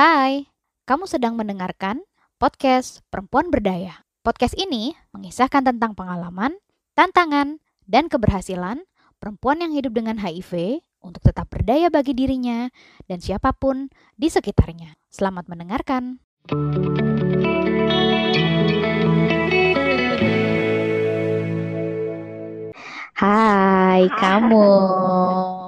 Hai, kamu sedang mendengarkan podcast Perempuan Berdaya. Podcast ini mengisahkan tentang pengalaman, tantangan, dan keberhasilan perempuan yang hidup dengan HIV untuk tetap berdaya bagi dirinya dan siapa pun di sekitarnya. Selamat mendengarkan. Hai, kamu.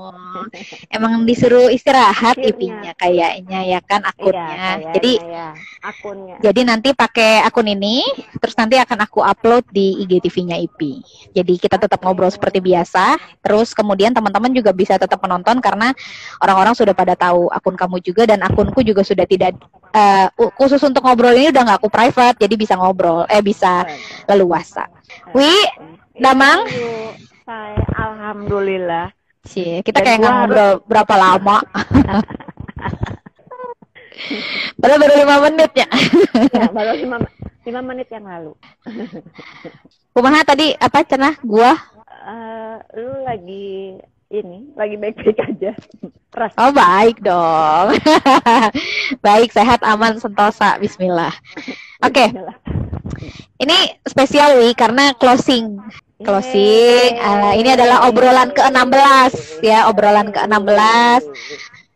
Emang disuruh istirahat. IP-nya kayaknya ya kan akunnya. Iya, jadi ya. akunnya. jadi nanti pakai akun ini, terus nanti akan aku upload di IGTV-nya IP. Jadi kita tetap Oke. ngobrol seperti biasa. Terus kemudian teman-teman juga bisa tetap menonton karena orang-orang sudah pada tahu akun kamu juga dan akunku juga sudah tidak eh, u- khusus untuk ngobrol ini udah nggak aku private, jadi bisa ngobrol, eh bisa leluasa. Wi, Damang? Saya alhamdulillah. Cie, kita Dan kayak ngobrol berapa lama. Padahal baru lima menit ya. Ya, baru lima, lima menit yang lalu. Kumaha tadi apa cenah gua? Eh, lu lagi ini, lagi baik-baik aja. Ras. Oh baik dong. baik, sehat, aman, sentosa. Bismillah. Oke, ini spesial Wi karena closing. Closing. eh, ini adalah obrolan ke-16 ya, obrolan ke-16.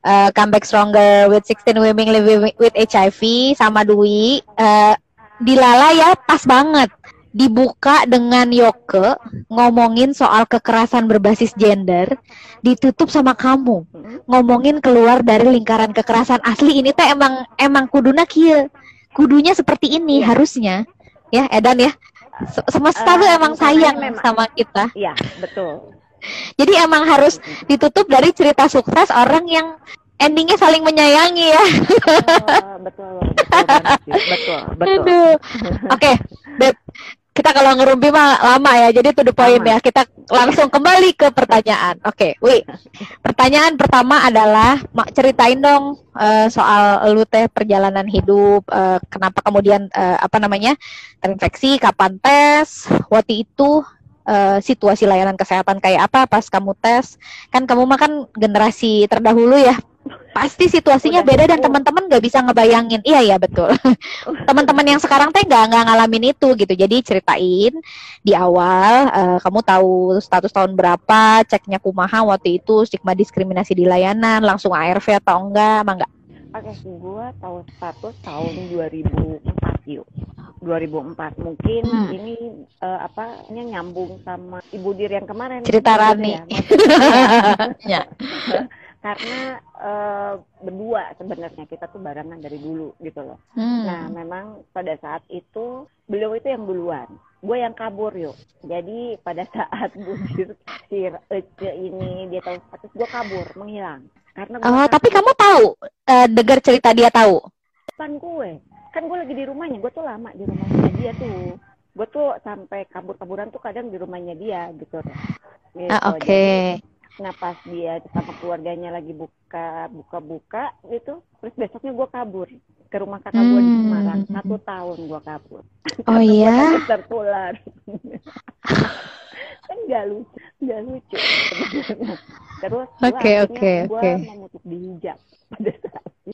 eh, comeback stronger with 16 women living with HIV sama Dwi. Eh, di Lala ya pas banget dibuka dengan Yoke ngomongin soal kekerasan berbasis gender, ditutup sama kamu ngomongin keluar dari lingkaran kekerasan asli ini teh emang emang kuduna kieu. Kudunya seperti ini harusnya. Ya, Edan ya. Se- Semesta Eh, tuh emang karena sayang memang- sama kita. Iya, betul. Jadi emang harus ditutup dari cerita sukses orang yang endingnya saling menyayangi ya. Oh, betul, betul, betul, betul. Aduh. Oke, Beb. Kita kalau ngerumpi mah lama ya. Jadi to the point Lama. ya. Kita langsung kembali ke pertanyaan. Oke, Wi. Pertanyaan pertama adalah mak ceritain dong eh, soal lu teh perjalanan hidup, eh, kenapa kemudian eh, apa namanya? terinfeksi, kapan tes, waktu itu eh, situasi layanan kesehatan kayak apa pas kamu tes. Kan kamu mah kan generasi terdahulu ya. Pasti situasinya Udah beda dan teman-teman nggak bisa ngebayangin. Iya ya betul. teman-teman yang sekarang teh nggak nggak ngalamin itu gitu jadi ceritain di awal eh, kamu tahu status tahun berapa ceknya kumaha waktu itu stigma diskriminasi di layanan langsung ARV atau enggak emang enggak Oke, gua tahu status tahun 2004 yuk. 2004 mungkin Hmm. ini eh, apa nya nyambung sama Ibu Dir yang kemarin Cerita Rani. ya, ya karena eh, berdua sebenarnya kita tuh barengan dari dulu gitu loh. Hmm. Nah, memang pada saat itu beliau itu yang duluan, gue yang kabur yuk. Jadi pada saat Budir si Ece ini dia tahu status gue kabur, menghilang. Karena gue oh tapi kamu tahu eh, dengar cerita dia tahu kan gue, kan gue lagi di rumahnya, gue tuh lama di rumahnya dia tuh. Gue tuh sampai kabur-kaburan tuh kadang di rumahnya dia gitu. Gitu. Ah, oke Jadi, Nah pas dia sama keluarganya lagi buka buka-buka gitu, terus besoknya gue kabur ke rumah kakak gue di Hmm. Semarang. Satu tahun gue kabur. oh iya tertular. kan nggak lucu, nggak lucu. Terus Oke, oke, gua oke. menutup di hijab pada saat itu.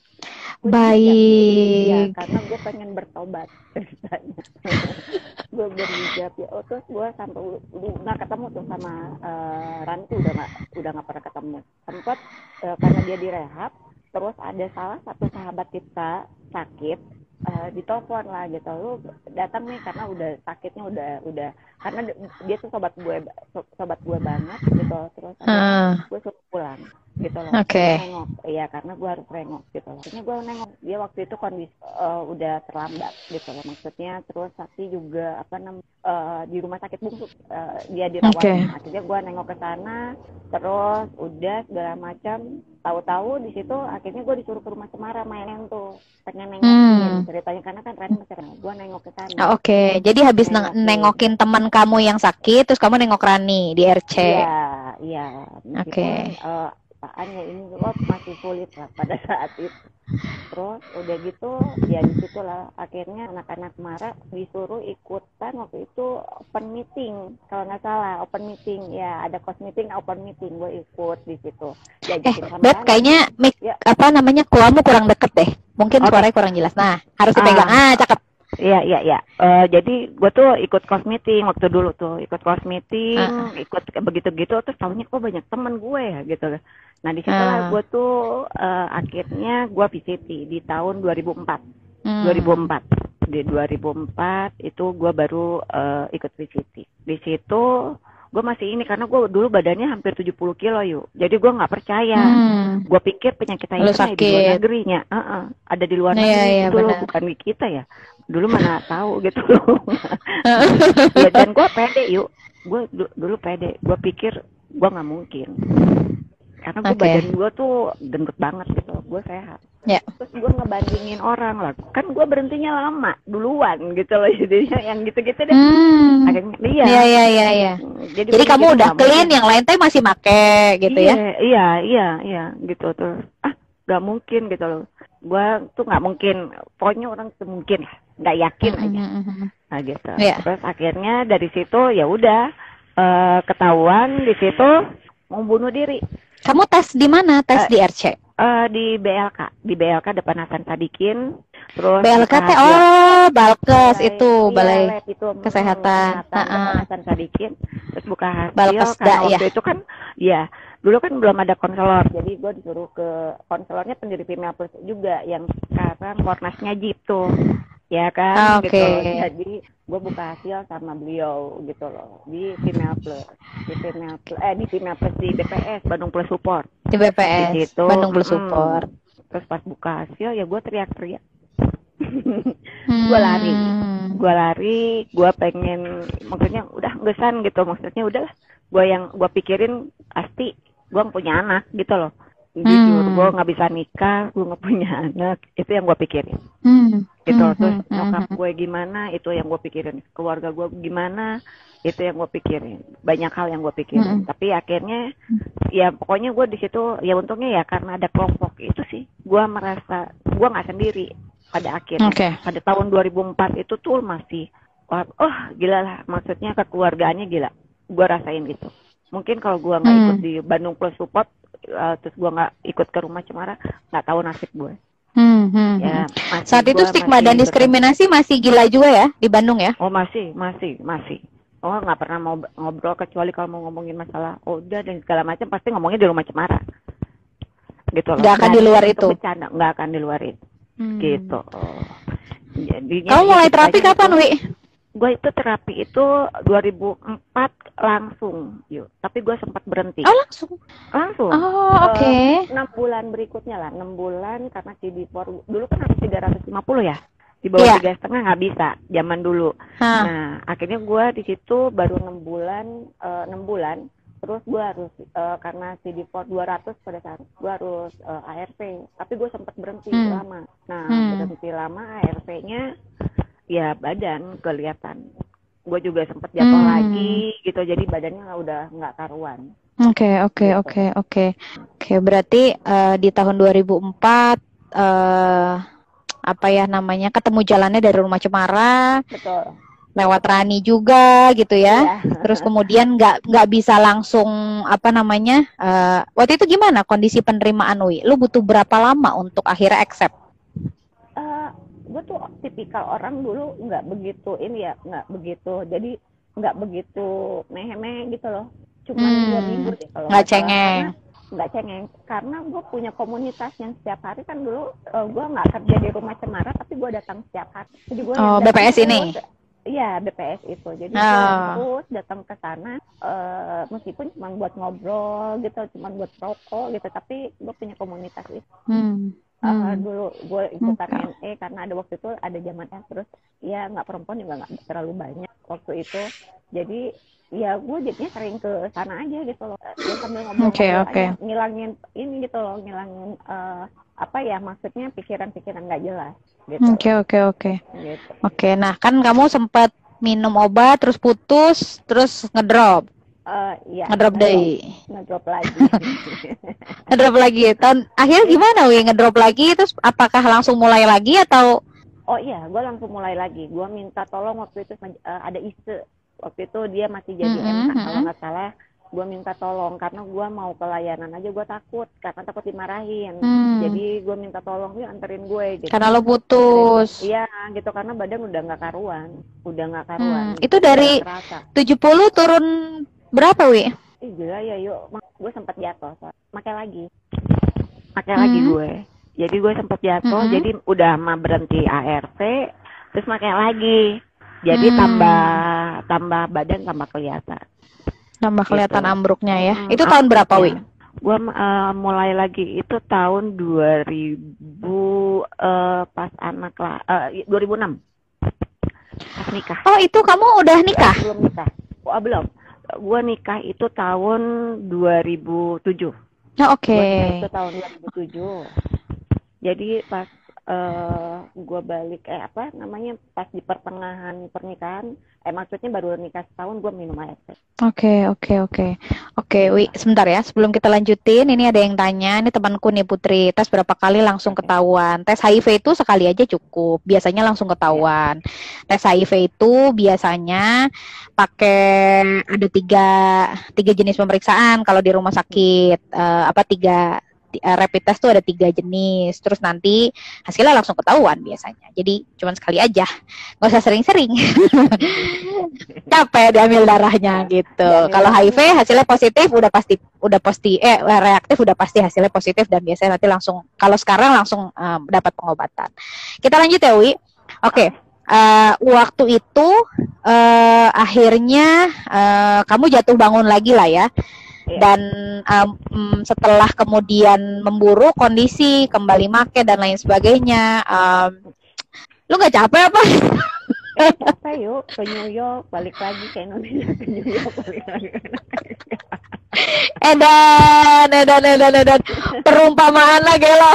Gua Baik. ya, karena gue pengen bertobat ceritanya. gue berhijab ya. Oh, terus gue sampai lu- nggak ketemu tuh sama eh, Rantu udah nggak udah nggak pernah ketemu. Sempat eh, karena dia direhab. Terus ada salah satu sahabat kita sakit eh, ditelepon lah gitu. Lu datang nih karena udah sakitnya udah udah karena dia tuh sobat gue ba- so- sobat gue banget gitu. Terus Ah, gue suruh pulang gitu loh Oke. Nengok iya karena gue harus nengok gitu loh akhirnya gue nengok dia waktu itu kondisi eh, udah terlambat gitu loh maksudnya terus sakti juga apa namanya eh, di rumah sakit bungsu eh, dia dirawat Oke. akhirnya gue nengok ke sana terus udah segala macam tahu-tahu di situ akhirnya gue disuruh ke rumah Cemara mainin tuh pengen nengokin Hmm. ceritanya karena kan Ren masih kenal gue nengok ke sana Ah, oke jadi habis neng- Nengokin. nengokin teman kamu yang sakit terus kamu nengok Rani di RC Iya, iya. Oke. Meskipun, eh, apaan ya ini lo masih sulit lah pada saat itu. Terus udah gitu ya di situ lah akhirnya anak-anak Mara disuruh ikutan waktu itu open meeting kalau nggak salah open meeting ya ada cos meeting open meeting gue ikut di situ Eh, diajakin sama Beb, kayaknya mik Ya. apa namanya kuamu kurang deket deh. Mungkin Oke. suaranya kurang jelas. Nah, harus dipegang. Ah, cakep. Iya iya iya. Eh, jadi gue tuh ikut cos meeting waktu dulu tuh, ikut cos meeting, Ah. ikut begitu gitu terus tahunya kok banyak teman gue ya gitu. Nah di situ Ah. gue tuh eh, akhirnya gue VCT di tahun 2004. Hmm. 2004 di 2004 itu gue baru eh, ikut VCT. Di situ gue masih ini karena gue dulu badannya hampir 70 kilo yuk. Jadi gue nggak percaya. Hmm. Gue pikir penyakit Lu itu ada di luar negerinya, Heeh, ada di luar Iya, negeri iya, itu loh, bukan di kita ya. Dulu mana tahu gitu loh. ya dan gue pede yuk, gue dulu pede. Gue pikir gue nggak mungkin, karena gue Oke. badan gue tuh gendut banget gitu, gue sehat. Ya. Terus gue ngebandingin orang lah, kan gue berhentinya lama duluan gitu loh, jadinya yang gitu-gitu deh. Hmm. Akhirnya iya. Iya, iya, iya, iya. Jadi, Jadi kamu udah nggak clean, yang lain teh masih make gitu iya, ya? Iya, iya, iya, gitu tuh. Ah, nggak mungkin gitu loh. Gua tuh nggak mungkin. Pokoknya orang tuh mungkin, nggak yakin aja. Mhm, mhm. Nah gitu. Iya. Terus akhirnya dari situ ya udah eh, ketahuan di situ mau bunuh diri Kamu tes di mana? Tes Eh, di RC. Eh, di BLK, di BLK depan Hasan Sadikin. Terus BLK teh oh Balkes Balai- itu iya, balai lab itu, mm, kesehatan. kesehatan depan Hasan Sadikin. Terus buka hasil Balkesda, karena ya. waktu itu kan ya dulu kan belum ada konselor jadi gue disuruh ke konselornya pendiri Female Plus juga yang sekarang Kornasnya Jeep tuh ya kan Oke. gitu jadi gue buka hasil sama beliau gitu loh di Female Plus di Female Plus eh di Female Plus di BPS Bandung Plus Support di BPS di situ Bandung Plus Support. terus pas buka hasil ya gue teriak-teriak Hmm. Gua lari. gue lari gue pengen maksudnya udah ngesan gitu maksudnya udahlah gue yang gue pikirin pasti gue punya anak gitu loh jujur Hmm. gue nggak bisa nikah gue nggak punya anak itu yang gue pikirin Hmm. gitu Hmm, terus hmm, hmm, nyokap hmm. gue gimana itu yang gue pikirin keluarga gue gimana itu yang gue pikirin banyak hal yang gue pikirin Hmm. tapi akhirnya ya pokoknya gue di situ ya untungnya ya karena ada kelompok itu sih gue merasa gue nggak sendiri pada akhirnya Oke. pada tahun 2004 itu tuh masih oh gila lah maksudnya kekeluargaannya gila gue rasain gitu mungkin kalau gue nggak Hmm. ikut di Bandung Plus Support eh, terus gue nggak ikut ke rumah cemara nggak tahu nasib gue Hmm, hmm, ya hmm. Saat itu stigma dan diskriminasi masih gila juga ya di Bandung ya? oh masih masih masih oh nggak pernah mau ngobrol kecuali kalau mau ngomongin masalah oh, udah dan segala macam pasti ngomongnya di rumah cemara gitu loh Nggak akan di luar untuk itu? bercanda nggak akan di luar itu Hmm. gitu oh. Jadinya Kamu ya mulai gitu terapi kapan. Wi? Gue itu terapi itu 2004 langsung yuk tapi gue sempat berhenti Oh, langsung. langsung Oh, oke. enam bulan berikutnya lah enam bulan karena CD4 dulu kan harus 350 ya di bawah Iya. tiga setengah nggak bisa zaman dulu Hah. nah akhirnya gue di situ baru enam bulan eh, enam bulan terus gue harus eh, karena CD4 200 pada saat gue harus eh, ARV tapi gue sempat berhenti Hmm. lama nah Hmm. berhenti lama ARV-nya ya badan kelihatan gue juga sempat jatuh Hmm. lagi gitu jadi badannya udah nggak karuan Oke, oke, Gitu. oke, oke. Oke, berarti eh, di tahun 2004 eh apa ya namanya? Ketemu jalannya dari rumah Cemara, betul lewat Rani juga gitu ya. Iya. Terus kemudian nggak nggak bisa langsung apa namanya? eh, waktu itu gimana kondisi penerimaan Wi? Lu butuh berapa lama untuk akhirnya accept? Gue tuh tipikal orang dulu nggak begitu ini ya nggak begitu jadi nggak begitu meh-meh gitu loh cuma Hmm. dua minggu deh kalau Nggak cengeng. Nggak cengeng karena gue punya komunitas yang setiap hari kan dulu gue nggak kerja di rumah cemara tapi gue datang setiap hari jadi gue Oh, BPS ini? Iya BPS itu jadi Oh. terus datang ke sana eh, meskipun cuma buat ngobrol gitu cuma buat rokok gitu tapi gue punya komunitas itu Hmm. Uh, dulu gue ikutan Oke. NE karena ada waktu itu ada zaman S terus ya nggak perempuan juga nggak terlalu banyak waktu itu jadi ya gue jadinya sering ke sana aja gitu loh ya sambil ngobrol Oke, oke. ngilangin ini gitu loh ngilangin eh, apa ya maksudnya pikiran-pikiran nggak jelas gitu Oke, oke, oke. gitu Oke, nah kan kamu sempat minum obat terus putus, terus ngedrop, Eh, ya ngedrop deh. ngedrop lagi. Ngedrop lagi tahun akhir gimana wi? Ngedrop lagi terus apakah langsung mulai lagi atau? Oh iya, gue langsung mulai lagi. Gue minta tolong waktu itu eh, ada ise. Waktu itu dia masih jadi Mhm, MK kalau nggak salah gue minta tolong. Karena gue mau ke layanan aja gue takut karena takut dimarahin. Hmm. jadi gue minta tolong yuk anterin gue gitu. Karena lo putus. iya gitu. Karena badan udah nggak karuan. Udah nggak karuan. Hmm, itu dari- kerasa. 70 turun berapa, Wi? ih gila ya yuk gue sempat jatuh so. pakai lagi pakai lagi Hmm. gue jadi gue sempat jatuh Hmm. jadi udah mah berhenti ART terus pakai lagi jadi Hmm. tambah tambah badan tambah kelihatan Nambah kelihatan Gitu. ambruknya ya. Hmm, Itu tahun berapa, Wi? Gue mulai lagi itu tahun 2000 eh, pas anak lah eh, 2006 pas nikah. Oh, itu kamu udah nikah? Belum nikah. Oh, belum. Gue nikah itu tahun 2007. Oh, Oke. Nikah itu tahun 2007. Jadi pas eh gue balik eh apa namanya pas di pertengahan pernikahan eh maksudnya baru nikah setahun gue minum ART. Oke, oke, oke. Oke, Wi, sebentar ya. Sebelum kita lanjutin, ini ada yang tanya, ini temanku nih Putri, tes berapa kali langsung ketahuan. Tes HIV itu sekali aja cukup, biasanya langsung ketahuan. Tes HIV itu biasanya pakai ada tiga, tiga jenis pemeriksaan kalau di rumah sakit. Eh, apa tiga eh, rapid test tuh ada tiga jenis. Terus nanti hasilnya langsung ketahuan biasanya. Jadi cuman sekali aja, nggak usah sering-sering. Capek diambil darahnya gitu. Diambil Kalau darahnya. HIV hasilnya positif udah pasti udah pasti eh reaktif udah pasti hasilnya positif dan biasanya nanti langsung kalau sekarang langsung eh, dapat pengobatan. Kita lanjut ya Wi. Oke. eh, waktu itu eh, akhirnya eh, kamu jatuh bangun lagi lah ya Iya. dan mm, setelah kemudian memburuk kondisi kembali make dan lain sebagainya em, lu nggak capek apa Apa yuk ke New York balik lagi ke Indonesia ke New York balik lagi. edan edan edan edan perumpamaan lah gelo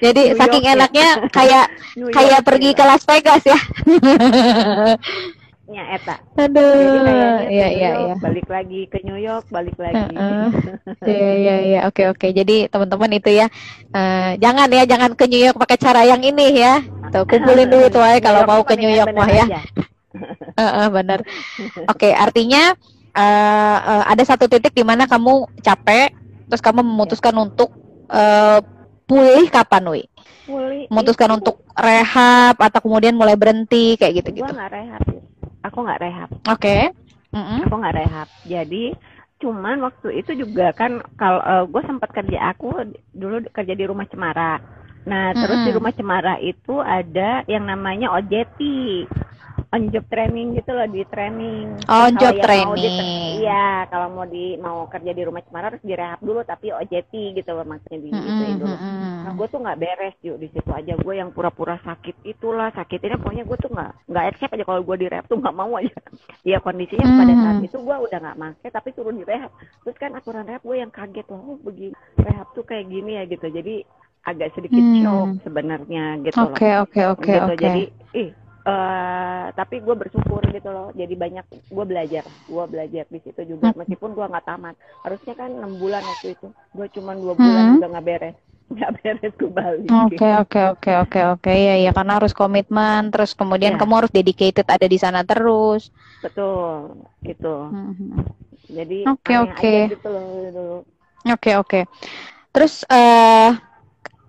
jadi New saking York ya. enaknya kayak New York, kayak pergi ke Las Vegas ya nya eta. aduh iya iya iya. balik lagi ke New York balik lagi. Iya iya iya. Oke oke. Jadi teman-teman itu ya eh, jangan ya jangan ke New York pakai cara yang ini ya. Tuh kumpulin dulu tuh ya kalau mau ke New York mah ya. Heeh, benar. Oke artinya eh, eh, ada satu titik di mana kamu capek terus kamu memutuskan untuk eh, pulih kapan Wi? Pulih memutuskan itu untuk rehab atau kemudian mulai berhenti kayak gitu gua gitu rehab. Yus. Aku nggak rehab. oke Mm-mm. Aku nggak rehab. Jadi cuman waktu itu juga kan kalau gue sempat kerja aku dulu kerja di rumah cemara. Nah terus di Mm-mm. rumah cemara itu ada yang namanya OJT, on job training gitu loh di training. On Kalau job training. Iya kalau mau di mau kerja di rumah cemara harus direhab dulu tapi OJT gitu loh maksudnya di Mm-mm, gituin dulu. Nah, gue tuh nggak beres yuk di situ aja gue yang pura-pura sakit itulah sakit ini pokoknya gue tuh nggak nggak accept aja kalau gue di rehab tuh nggak mau aja ya kondisinya pada saat Hmm. itu gue udah nggak make tapi turun di rehab terus kan aturan rehab gue yang kaget loh oh begini rehab tuh kayak gini ya gitu jadi agak sedikit Hmm. shock sebenarnya gitu loh Oke oke oke gitu oke. jadi ih eh tapi gue bersyukur gitu loh jadi banyak gue belajar gue belajar di situ juga Hmm. meskipun gue nggak tamat harusnya kan enam bulan waktu itu gue cuma dua bulan Hmm. juga nggak beres nggak beres gue balik Oke oke oke oke oke ya ya karena harus komitmen terus kemudian Iya. kamu harus dedicated ada di sana terus. betul gitu Mhm. jadi Oke, oke. gitu loh dulu Oke oke. Terus eh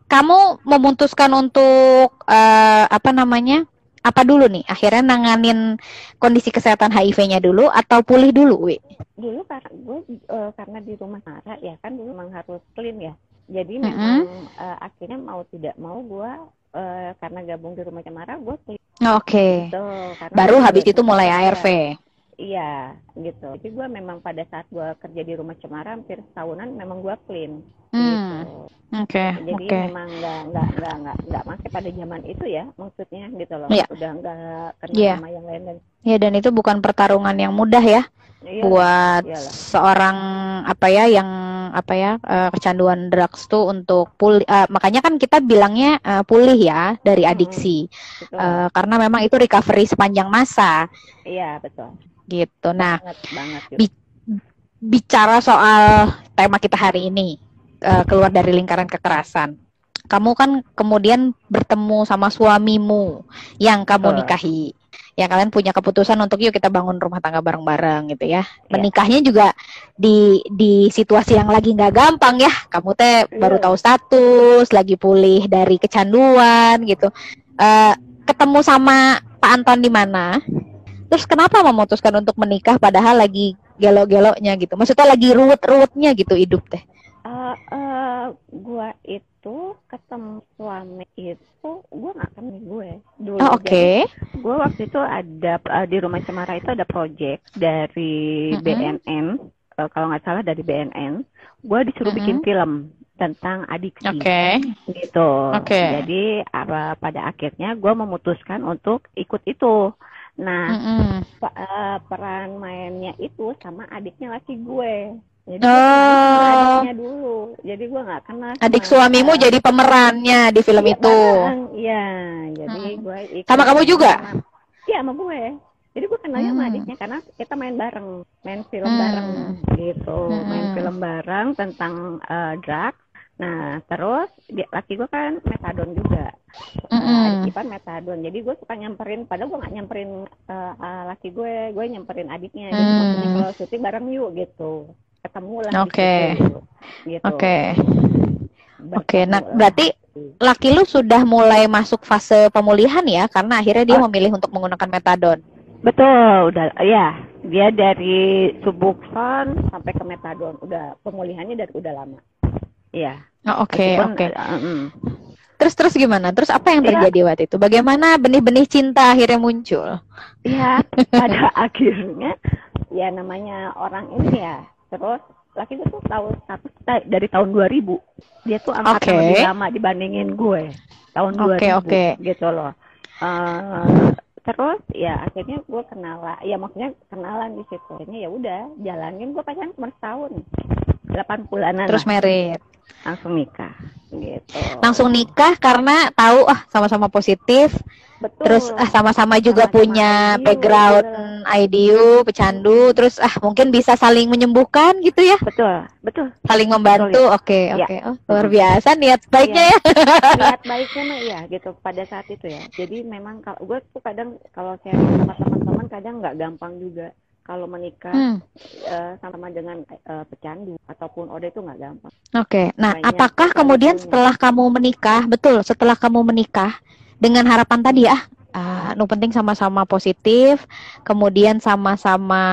kamu memutuskan untuk eh, apa namanya? Apa dulu nih? Akhirnya nanganin kondisi kesehatan HIV-nya dulu atau pulih dulu, Wi? dulu karena gue eh, karena di rumah Nara ya kan dulu memang harus clean ya jadi Mm-mm. memang eh, akhirnya mau tidak mau gue eh, karena gabung di rumah Cemara gue clean Oke. gitu karena Baru habis itu mulai. ARV. Iya gitu jadi gue memang pada saat gue kerja di rumah Cemara hampir setahunan memang gue clean Hmm. gitu Oke jadi oke. memang nggak nggak nggak nggak nggak make pada zaman itu ya maksudnya gitu loh Iya. udah nggak kenal Iya. sama yang lain dan Ya dan itu bukan pertarungan yang mudah ya iya, buat iyalah. seorang apa ya yang apa ya eh, kecanduan drugs tuh untuk pulih eh, makanya kan kita bilangnya eh, pulih ya dari Hmm. adiksi betul. Eh, karena memang itu recovery sepanjang masa iya betul gitu. Nah banget banget gitu. Bi- bicara soal tema kita hari ini eh, keluar dari lingkaran kekerasan. Kamu kan kemudian bertemu sama suamimu yang kamu Betul. nikahi. ya kalian punya keputusan untuk yuk kita bangun rumah tangga bareng-bareng gitu ya. Iya. Menikahnya juga di di situasi yang lagi nggak gampang ya. Kamu teh baru Iya. tahu status, lagi pulih dari kecanduan gitu. Eh, ketemu sama Pak Anton di mana? Terus kenapa memutuskan untuk menikah padahal lagi gelo-gelonya gitu? Maksudnya lagi ruwet-ruwetnya gitu hidup teh. Eh, eh, gua itu ketemu suami itu gua nggak kenal gue dulu. Oh, Oke. Jadi, gua waktu itu ada eh, di rumah Cemara itu ada project dari Mm-mm. BNN eh, kalau nggak salah dari BNN. Gua disuruh bikin Mm-mm. film tentang adiksi. Oke. gitu. Oke. Jadi apa pada akhirnya gue memutuskan untuk ikut itu. Nah Mm-mm. pe- eh, peran mainnya itu sama adiknya laki gue. Jadi Oh. adiknya dulu. Jadi gue nggak kenal. Adik suamimu jadi pemerannya di film Iya, itu. Iya. Jadi Hmm. gue ikut Sama kamu juga? Iya sama gue. Jadi gue kenalnya sama Hmm. adiknya karena kita main bareng, main film Hmm. bareng gitu, main Hmm. film bareng tentang eh, drugs. Nah terus dia, laki gue kan metadon juga, Ipar metadon. Jadi gue suka nyamperin, padahal gue nggak nyamperin eh, eh, laki gue, gue nyamperin adiknya. Jadi Hmm. maksudnya kalau syuting bareng yuk gitu, ketemu lah. di Oke. gitu. Oke. Oke, nah berarti laki lu sudah mulai masuk fase pemulihan ya karena akhirnya dia memilih untuk menggunakan metadon. Betul, udah ya. Dia dari Subuxon sampai ke metadon, udah pemulihannya dari udah lama. Iya. Oh, Oke, meskipun, oke. eh, mm. Terus terus gimana? Terus apa yang Iya. terjadi waktu itu? Bagaimana benih-benih cinta akhirnya muncul? Iya, pada akhirnya ya namanya orang ini ya. Terus laki gue tuh tahu status ta- dari tahun 2000. Dia tuh angkatan Oke. lebih lama dibandingin gue. Tahun Oke, 2000 oke. gitu loh. Eh, terus ya akhirnya gue kenalan, ya maksudnya kenalan di situ. Ya udah jalanin gue pacaran cuma setahun. 8 bulanan Terus merit. Langsung nikah gitu. Langsung nikah karena tahu ah sama-sama positif, Betul. terus ah sama-sama juga Sama-sama punya IDU, background IDU, pecandu, terus ah mungkin bisa saling menyembuhkan gitu ya, betul, betul. saling membantu. Oke, Iya. oke. Oh, luar biasa niat baiknya ya. niat baiknya mah iya gitu pada saat itu ya jadi memang kalau gue tuh kadang kalau saya sama teman-teman kadang nggak gampang juga kalau menikah Hmm, eh, sama dengan eh, pecandu ataupun ode itu nggak gampang Oke. Nah, Banyak apakah kemudian setelah kamu menikah, betul, setelah kamu menikah dengan harapan tadi ah, ah, nu penting sama-sama positif, kemudian sama-sama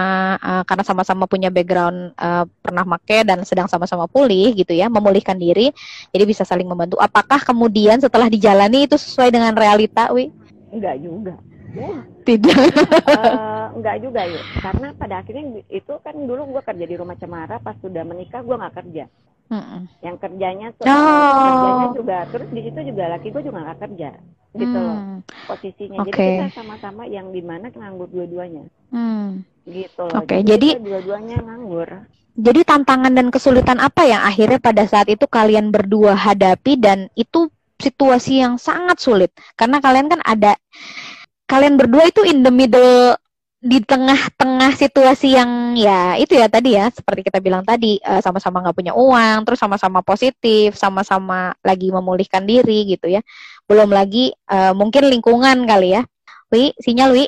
ah, karena sama-sama punya background ah, pernah make dan sedang sama-sama pulih gitu ya, memulihkan diri, jadi bisa saling membantu. Apakah kemudian setelah dijalani itu sesuai dengan realita, Wi? nggak juga Wah, Tidak. eh, nggak juga yuk karena pada akhirnya itu kan dulu gue kerja di rumah cemara pas sudah menikah gue nggak kerja Mm-mm. yang kerjanya tuh Oh. kerjanya juga terus di situ juga laki gue juga nggak kerja gitu loh Hmm, posisinya Oke. jadi kita sama-sama yang di mana nganggur dua-duanya hmm. gitu loh. Oke, jadi- kita dua-duanya nganggur. Jadi tantangan dan kesulitan apa yang akhirnya pada saat itu kalian berdua hadapi dan itu situasi yang sangat sulit karena kalian kan ada kalian berdua itu in the middle di tengah-tengah situasi yang ya itu ya tadi ya seperti kita bilang tadi eh, sama-sama nggak punya uang terus sama-sama positif sama-sama lagi memulihkan diri gitu ya. Belum lagi eh, mungkin lingkungan kali ya. Wi sinyal Wi.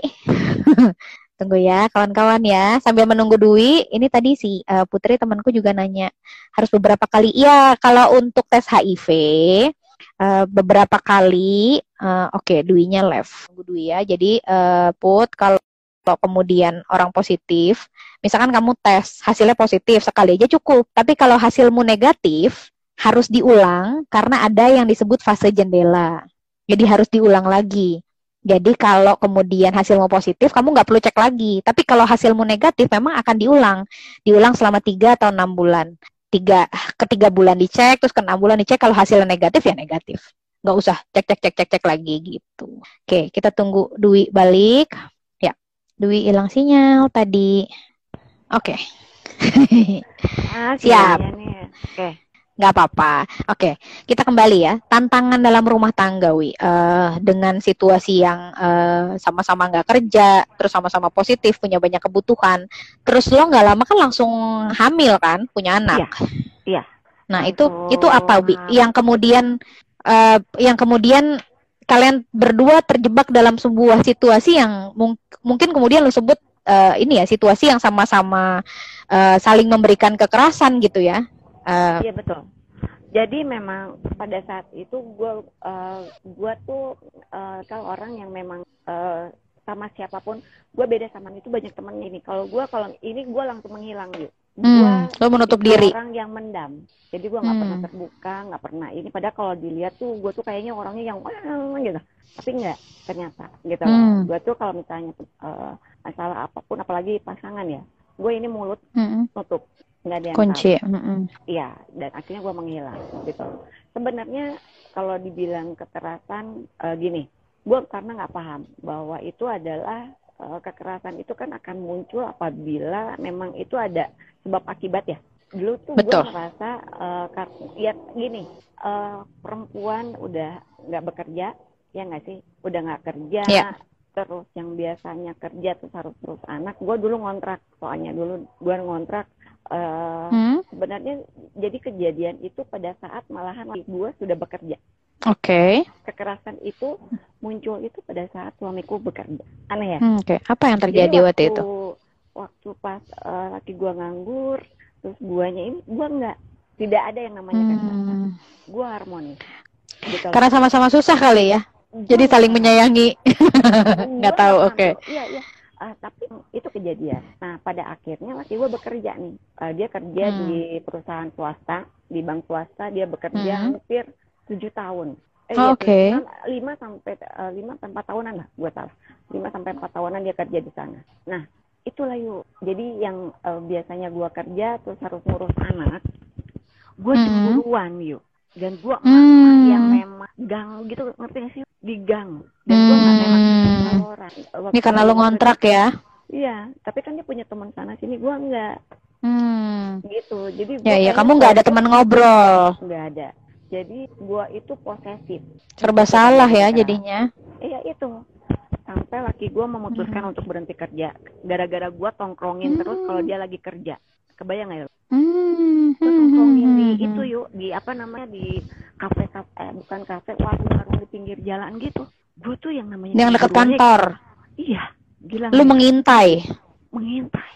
Tunggu ya kawan-kawan ya. Sambil menunggu Dwi ini tadi si eh, Putri temanku juga nanya harus beberapa kali? Iya kalau untuk tes HIV eh, beberapa kali eh, oke Dwi-nya left. Tunggu Dwi ya. Jadi eh, Put kalau kalau kemudian orang positif misalkan kamu tes hasilnya positif sekali aja cukup. Tapi kalau hasilmu negatif harus diulang karena ada yang disebut fase jendela. Jadi harus diulang lagi. Jadi kalau kemudian hasilmu positif, kamu nggak perlu cek lagi. Tapi kalau hasilmu negatif, memang akan diulang, diulang selama tiga atau enam bulan. Tiga ketiga bulan dicek, terus ke enam bulan dicek. Kalau hasilnya negatif ya negatif, nggak usah cek cek cek cek cek lagi gitu. Oke, kita tunggu Dwi balik. Ya, Dwi hilang sinyal tadi. Oke, Ah, Siap. nih. Oke. Nggak apa-apa. Oke, kita kembali ya. Tantangan dalam rumah tangga, Wi. Eh, dengan situasi yang eh, sama-sama nggak kerja, terus sama-sama positif, punya banyak kebutuhan. Terus lo nggak lama kan langsung hamil kan, punya anak. iya. Nah, itu Langsung itu apa, Wi? Yang kemudian eh, yang kemudian kalian berdua terjebak dalam sebuah situasi yang mung mungkin kemudian lu sebut uh, ini ya situasi yang sama-sama uh, saling memberikan kekerasan gitu ya. Uh, iya betul. Jadi memang pada saat itu gue uh, gue tuh uh, kalau orang yang memang uh, sama siapa pun gue beda sama itu banyak temen ini kalau gue kalau ini gue langsung menghilang gitu hmm, lo menutup diri orang yang mendam jadi gue nggak hmm. pernah terbuka nggak pernah ini padahal kalau dilihat tuh gue tuh kayaknya orangnya yang gitu tapi nggak ternyata gitu hmm. gue tuh kalau misalnya uh, masalah apa pun apalagi pasangan ya gue ini mulut hmm. tutup nggak ada yang kunci. iya dan akhirnya gue menghilang gitu. Sebenarnya kalau dibilang kekerasan uh, gini gue karena nggak paham bahwa itu adalah uh, kekerasan itu kan akan muncul apabila memang itu ada sebab akibat ya. Dulu tuh gue merasa uh, ya gini uh, perempuan udah nggak bekerja ya nggak sih? Udah nggak kerja yeah. Terus yang biasanya kerja terus harus terus anak gue dulu ngontrak soalnya dulu gue ngontrak uh, hmm? sebenarnya jadi kejadian itu pada saat malahan gue sudah bekerja Oke. Okay. Kekerasan itu muncul itu pada saat suamiku bekerja. Aneh ya? Hmm, Oke. Okay. Apa yang terjadi waktu, waktu itu? Waktu pas uh, laki gua nganggur, terus guanya ini gua nggak tidak ada yang namanya hmm. kekerasan. Gua harmonis. Gitu. Karena sama-sama susah kali ya. Jadi saling menyayangi. Nggak tahu. Oke. Okay. Iya iya. Uh, tapi itu kejadian. Nah pada akhirnya laki gua bekerja nih. Uh, dia kerja hmm. di perusahaan swasta, di bank swasta. Dia bekerja hmm. hampir tujuh tahun. Eh, oh, Oke. Okay. Lima sampai eh, lima sampai empat tahunan lah, gue tahu. Lima sampai empat tahunan dia kerja di sana. Nah, itulah yuk. Jadi yang uh, biasanya gue kerja terus harus ngurus anak, gue hmm. cemburuan yuk. Dan gue hmm. yang memang gang gitu, ngerti gak sih? Di gang. Dan gue nggak memang hmm. orang. Ini karena lo ngontrak ya? Iya, tapi kan dia punya teman sana sini, gue enggak. Hmm. Gitu. Jadi ya, ya kamu nggak ada teman ngobrol. Nggak ada jadi gua itu posesif serba salah ya jadinya iya itu sampai laki gua memutuskan hmm. untuk berhenti kerja gara-gara gua tongkrongin hmm. terus kalau dia lagi kerja kebayang nggak ya hmm. tongkrongin di hmm. itu yuk. Di apa namanya di kafe kafe eh, bukan kafe warung warung di pinggir jalan gitu. Gua tuh yang namanya yang dekat kantor? Iya gila lu mengintai? Mengintai.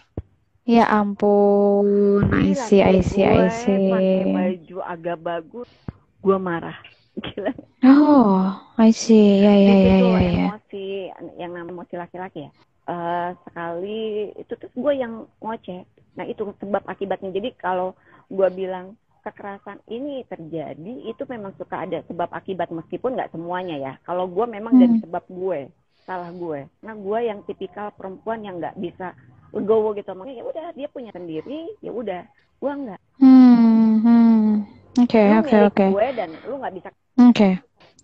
Ya ampun, I see, I see, I see. Pakai baju agak bagus, gue marah. Gila. Oh I see. Ya ya ya ya ya. emosi yang namanya emosi laki-laki ya. Uh, sekali itu terus gue yang ngoceh nah itu sebab akibatnya jadi kalau gue bilang kekerasan ini terjadi itu memang suka ada sebab akibat meskipun nggak semuanya ya kalau gue memang hmm. dari sebab gue salah gue nah gue yang tipikal perempuan yang nggak bisa legowo gitu makanya ya udah dia punya sendiri ya udah gue nggak hmm, hmm. Oke, oke, oke. Gue dan lu nggak bisa. Oke. Okay.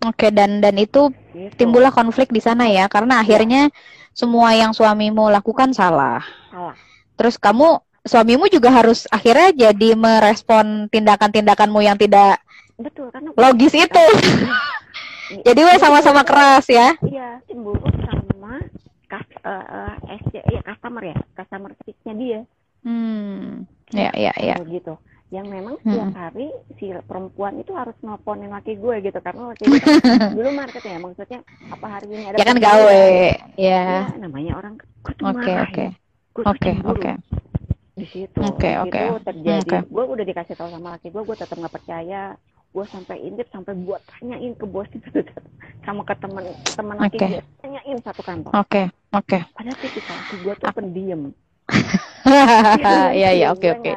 Oke, okay, dan dan itu gitu. timbullah konflik di sana ya, karena akhirnya semua yang suamimu lakukan salah. Salah. Terus kamu suamimu juga harus akhirnya jadi merespon tindakan-tindakanmu yang tidak betul karena logis itu. jadi we sama-sama keras ya. Iya, cemburu sama kas, uh, uh, SC, ya customer ya, customer nya dia. Hmm. Ya, ya, ya. Gitu yang memang hmm. setiap hari si perempuan itu harus nelponin laki gue gitu karena laki gue kan dulu market ya maksudnya apa hari ini ada ya kan gawe ya. ya namanya orang oke oke oke oke di situ okay, okay. itu terjadi okay. gue udah dikasih tahu sama laki gue gue tetap nggak percaya gue sampai intip sampai buat tanyain ke bos itu sama ke teman teman laki okay. gue tanyain satu kantor oke okay. oke okay. padahal tipikal gue tuh pendiam Iya iya oke oke.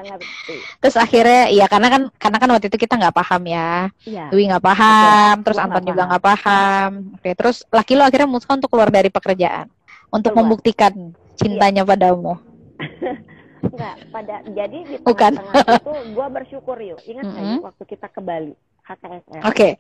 Terus akhirnya ya karena kan karena kan waktu itu kita nggak paham ya. Iya. Dwi nggak paham, Betul. terus Anton juga nggak paham. Oke, terus laki lo akhirnya memutuskan untuk keluar dari pekerjaan untuk Keluar. membuktikan cintanya iya. padamu. Enggak, pada jadi di tengah-tengah itu gue bersyukur yuk. Ingat mm -hmm. waktu kita ke Bali HKSR. Oke. Okay.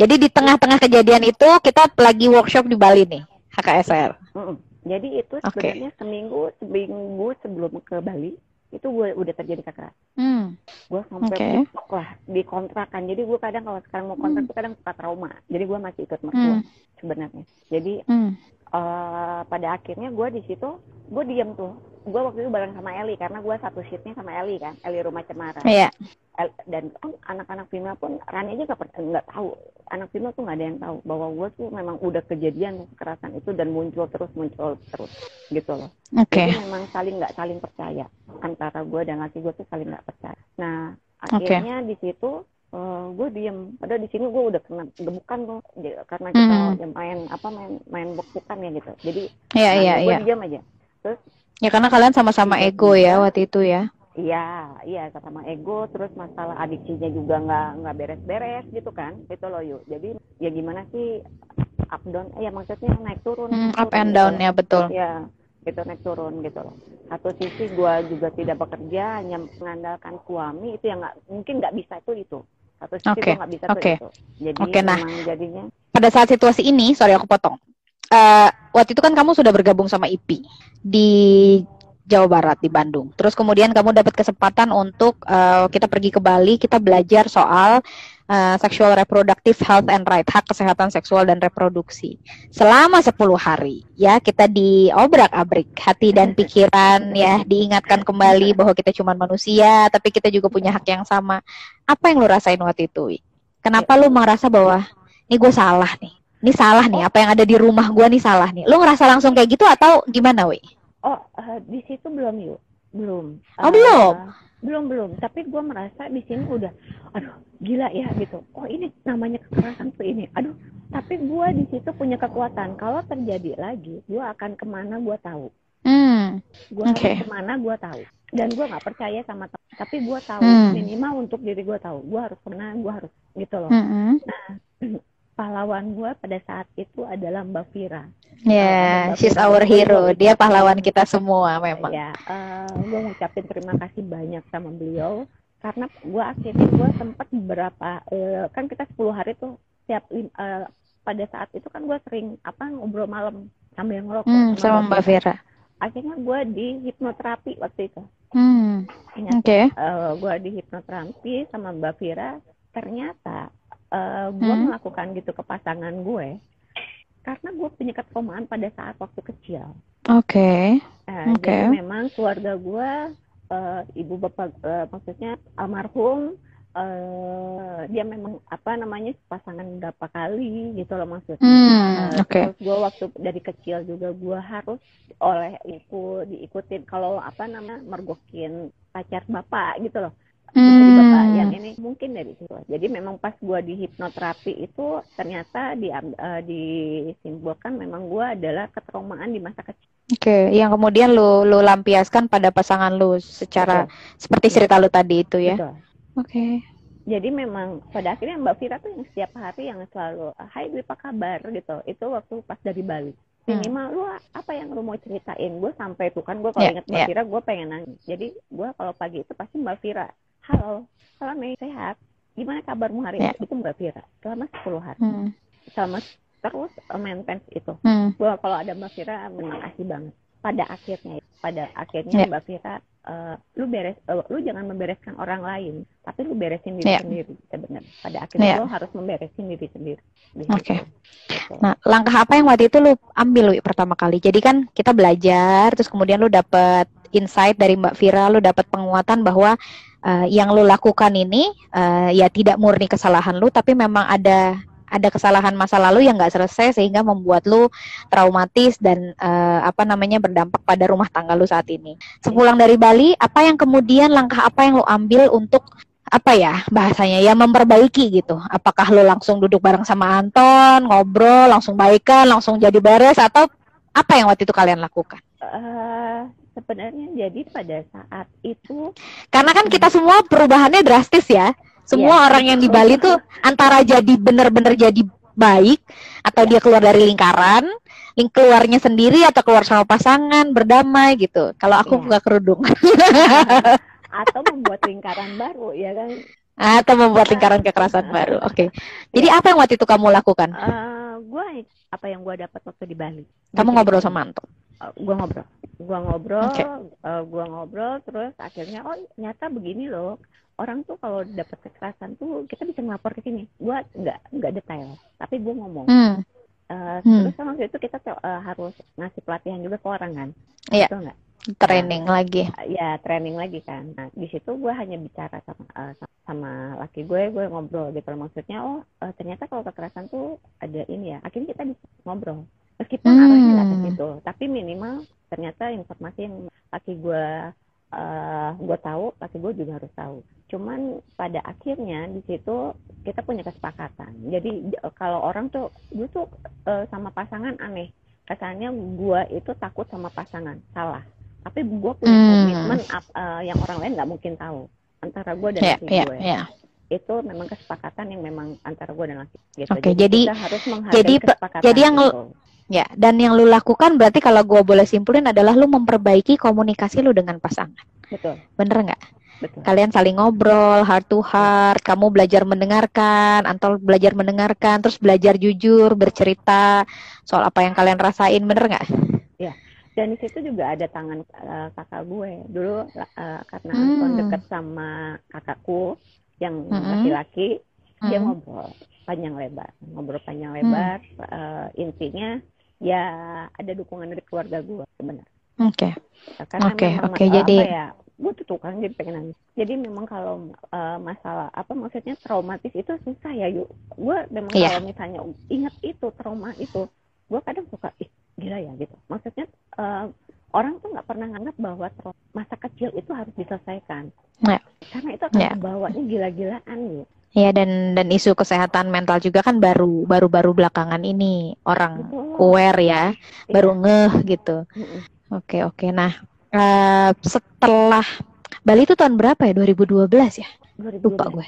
Jadi di tengah-tengah kejadian itu kita lagi workshop di Bali nih HKSR. Mm -mm. Jadi itu sebenarnya okay. seminggu seminggu sebelum ke Bali itu gue udah terjadi kekerasan. Hmm. Gue sampai okay. lah di kontrakan. Jadi gue kadang kalau sekarang mau kontrak hmm. kadang suka trauma. Jadi gue masih ikut mertua hmm. sebenarnya. Jadi hmm. Uh, pada akhirnya gue di situ gue diem tuh. Gue waktu itu bareng sama Eli karena gue satu shiftnya sama Eli kan Eli rumah cemara. Iya. El- dan kan anak-anak female pun Rani aja gak, nggak tahu. Anak female tuh nggak ada yang tahu bahwa gue tuh memang udah kejadian kekerasan itu dan muncul terus muncul terus gitu loh. Oke. jadi memang saling nggak saling percaya. Antara gue dan laki gue tuh saling nggak percaya. Nah akhirnya di situ eh, gue diem padahal di sini gue udah kena gebukan tuh karena kita Hmm. main apa main main bekukan ya gitu jadi Iya, iya, gue iya. diem aja Ya karena kalian sama-sama Iya, ego iya. ya waktu itu ya. Iya, iya sama ego terus masalah adiksinya juga nggak nggak beres-beres gitu kan, itu loh yuk. Jadi ya gimana sih up down, eh, ya maksudnya naik turun. Naik up turun and gitu down loh. ya betul. Ya, gitu naik turun gitu loh. Satu sisi gua juga tidak bekerja, hanya mengandalkan suami itu yang nggak mungkin nggak bisa itu itu. Satu sisi nggak bisa oke. tuh itu. Jadi Oke, nah. jadinya Pada saat situasi ini, sorry aku potong. Eh, waktu itu kan kamu sudah bergabung sama IPI di Jawa Barat di Bandung. Terus kemudian kamu dapat kesempatan untuk eh, kita pergi ke Bali, kita belajar soal eh, sexual reproductive health and right, hak kesehatan seksual dan reproduksi. Selama 10 hari ya kita diobrak-abrik hati dan pikiran ya, diingatkan kembali bahwa kita cuma manusia, tapi kita juga punya hak yang sama. Apa yang lu rasain waktu itu? Wi? Kenapa lu merasa bahwa ini gue salah nih? Ini salah nih, apa yang ada di rumah gue nih salah nih. Lu ngerasa langsung kayak gitu atau gimana, Wi? Oh, eh, di situ belum yuk, belum. Oh, Eh, belum? belum belum. Tapi gue merasa di sini udah, aduh gila ya gitu. Oh ini namanya kekerasan tuh ini. Aduh, tapi gue di situ punya kekuatan. Kalau terjadi lagi, gue akan ke mana gue tahu. Hmm, Gue harus ke mana gue tahu. Dan gue nggak percaya sama. Tapi gue tahu Hmm. minimal untuk diri gue tahu. Gue harus ke mana, gue harus gitu loh. mm-mm. Pahlawan gue pada saat itu adalah Mbak Vira. Ya, Mbak she's Vira. our hero. Dia pahlawan kita semua memang. Ya, gue ngucapin terima kasih banyak sama beliau karena gue akhirnya gue sempat beberapa eh, kan kita 10 hari tuh tiap lim- eh, pada saat itu kan gue sering apa ngobrol malam sambil ngerokok Hmm, sama Mbak Vera. Akhirnya gue di hipnoterapi waktu itu. Hmm, Ingat oke. gue di hipnoterapi sama Mbak Vira ternyata gue Hmm. melakukan gitu ke pasangan gue karena gue punya ketraumaan pada saat waktu kecil. Oke. Nah, Oke. Jadi memang keluarga gue, eh, ibu bapak, eh, maksudnya almarhum, eh, dia memang apa namanya pasangan berapa kali gitu loh maksudnya. Hmm, Eh, oke. Terus gue waktu dari kecil juga gue harus oleh ibu diikutin kalau apa namanya mergokin pacar bapak gitu loh. Jadi bapak Hmm. yang ini mungkin dari situ. Jadi memang pas gue di hipnoterapi itu ternyata di, eh, disimpulkan memang gue adalah ketraumaan di masa kecil. Oke, yang kemudian lu lu lampiaskan pada pasangan lu secara seperti cerita lu tadi itu ya. Betul. Oke. jadi memang pada akhirnya Mbak Vira tuh yang setiap hari yang selalu Hai Dwi apa kabar gitu itu waktu pas dari Bali Hmm. minimal lu apa yang lu mau ceritain gue sampai tuh kan gue kalau Ya, ingat Mbak ya. Vira gue pengen nangis jadi gue kalau pagi itu pasti Mbak Vira halo halo Mei sehat gimana kabarmu hari ini itu Mbak Vira selama 10 hari Hmm. selama terus uh, maintenance itu Hmm. gue kalau ada Mbak Vira terima kasih banget pada akhirnya pada akhirnya Ya. Mbak Vira eh, lu beres eh, lu jangan membereskan orang lain tapi lu beresin diri Ya. sendiri sebenarnya pada akhirnya Ya. lu harus memberesin diri sendiri Di Oke. situ. Gitu. Nah, langkah apa yang waktu itu lu ambil Wi, pertama kali? Jadi kan kita belajar, terus kemudian lu dapet insight dari Mbak Vira, lu dapet penguatan bahwa eh, yang lu lakukan ini eh, ya tidak murni kesalahan lu, tapi memang ada ada kesalahan masa lalu yang nggak selesai sehingga membuat lu traumatis dan eh, apa namanya berdampak pada rumah tangga lu saat ini. Sepulang dari Bali, apa yang kemudian langkah apa yang lu ambil untuk apa ya bahasanya ya memperbaiki gitu. Apakah lo langsung duduk bareng sama Anton, ngobrol, langsung baikan, langsung jadi beres atau apa yang waktu itu kalian lakukan? Eh, sebenarnya jadi pada saat itu Karena kan kita semua perubahannya drastis ya. Semua Iya. orang yang di Bali tuh antara jadi bener-bener jadi baik atau dia keluar dari lingkaran, ling keluarnya sendiri atau keluar sama pasangan, berdamai gitu. Kalau aku Iya. buka kerudung atau membuat lingkaran baru ya kan atau membuat lingkaran kekerasan baru. Oke. Jadi apa yang waktu itu kamu lakukan? Eh, gue apa yang gue dapat waktu di Bali Kamu ngobrol sama Gue ngobrol gue ngobrol Oke. eh, gua ngobrol terus akhirnya oh ternyata begini loh orang tuh kalau dapat kekerasan tuh kita bisa ngelapor ke sini gue nggak nggak detail tapi gue ngomong Hmm. Uh, Hmm. Terus waktu itu kita uh, harus ngasih pelatihan juga ke orang kan? Iya. Nggak? Training lagi. ya training lagi kan. Nah, di situ gue hanya bicara sama eh, sama laki gue, gue ngobrol gitu. Maksudnya, oh eh, ternyata kalau kekerasan tuh ada ini ya. Akhirnya kita bisa ngobrol. Meskipun Hmm. arahnya nggak ke situ, tapi minimal ternyata informasi yang laki gue eh gue tahu, laki gue juga harus tahu. Cuman pada akhirnya di situ kita punya kesepakatan. Jadi kalau orang tuh, gue tuh eh, sama pasangan aneh. Kesannya gue itu takut sama pasangan, salah tapi gue punya Hmm. komitmen eh, yang orang lain nggak mungkin tahu antara gue dan Ya, laki ya, gue ya. itu memang kesepakatan yang memang antara gue dan laki gitu Oke, jadi- kita harus menghargai jadi kesepakatan jadi yang itu. Ya, dan yang lu lakukan berarti kalau gua boleh simpulin adalah lu memperbaiki komunikasi lu dengan pasangan. betul Bener nggak? betul Kalian saling ngobrol, heart to heart, kamu belajar mendengarkan, Antol belajar mendengarkan, terus belajar jujur, bercerita soal apa yang kalian rasain, bener nggak? dan di situ juga ada tangan eh, kakak gue dulu eh, karena Hmm. Anton deket sama kakakku yang Mm-mm. laki-laki dia Hmm. ngobrol panjang lebar ngobrol panjang lebar eh, intinya ya ada dukungan dari keluarga gue sebenarnya Oke. karena Oke, memang oke, masalah jadi- ya gue tuh tukang jadi pengen nangis jadi memang kalau eh, masalah apa maksudnya traumatis itu susah ya yuk gue memang Iya. kalau misalnya ingat itu trauma itu gue kadang suka ih gila ya gitu maksudnya eh, orang tuh nggak pernah nganggap bahwa masa kecil itu harus diselesaikan Ya. karena itu akan Ya. membawanya gila-gilaan gitu Ya dan dan isu kesehatan mental juga kan baru baru-baru belakangan ini orang aware ya, Iya. baru ngeh gitu. Oke oke. Nah eh, setelah Bali itu tahun berapa ya? 2012 ya? Lupa 2012. gue.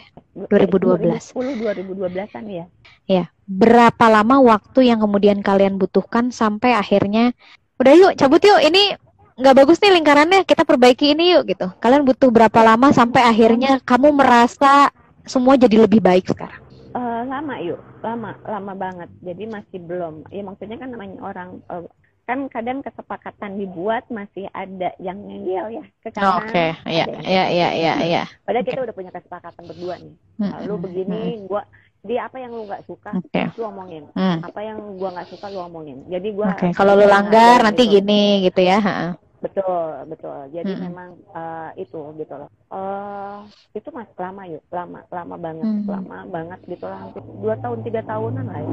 2012. 2010 2012-an ya Ya. Berapa lama waktu yang kemudian kalian butuhkan sampai akhirnya udah yuk cabut yuk ini nggak bagus nih lingkarannya kita perbaiki ini yuk gitu. Kalian butuh berapa lama sampai akhirnya kamu merasa semua jadi lebih baik sekarang? Eh, lama yuk, lama, lama banget. Jadi masih belum. Ya maksudnya kan namanya orang eh, kan kadang kesepakatan dibuat masih ada yang ngeyel ya ke kanan. Oke, ya, ada yang- ya, ya, ya, ya. Padahal kita udah punya kesepakatan berdua nih. Hmm, Lu hmm, begini, gua di apa yang lu nggak suka, hmm. Oke. lu omongin. Hmm. Apa yang gua nggak suka, lu omongin. Jadi gua Oke, kalau lu langgar nanti gitu. gini gitu ya. ha. Betul, betul. Jadi Mm-mm. memang eh, itu gitu loh. Eh itu masih lama yuk, lama, lama banget, Hmm. lama banget gitu lah. Hampir dua tahun, tiga tahunan lah ya.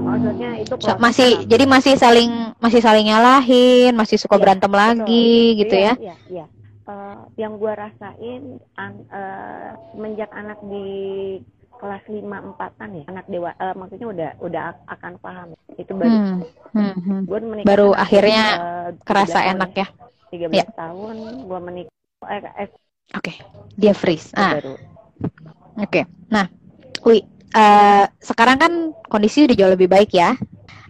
Maksudnya itu So, masih yang- jadi masih saling masih saling nyalahin, masih suka Iya, berantem betul. lagi gitu Iya, ya. Iya, iya. Eh, yang gua rasain an- eh, semenjak anak di kelas lima empatan ya, anak dewa, eh, maksudnya udah udah akan paham. Itu baru Hmm, hmm, hmm. gua Baru akhirnya 13 Kerasa enak ya. 13 tahun gua menikah eh, eh, Oke, dia freeze. Ah, oke. Nah, Wi, eh, sekarang kan kondisi udah jauh lebih baik ya.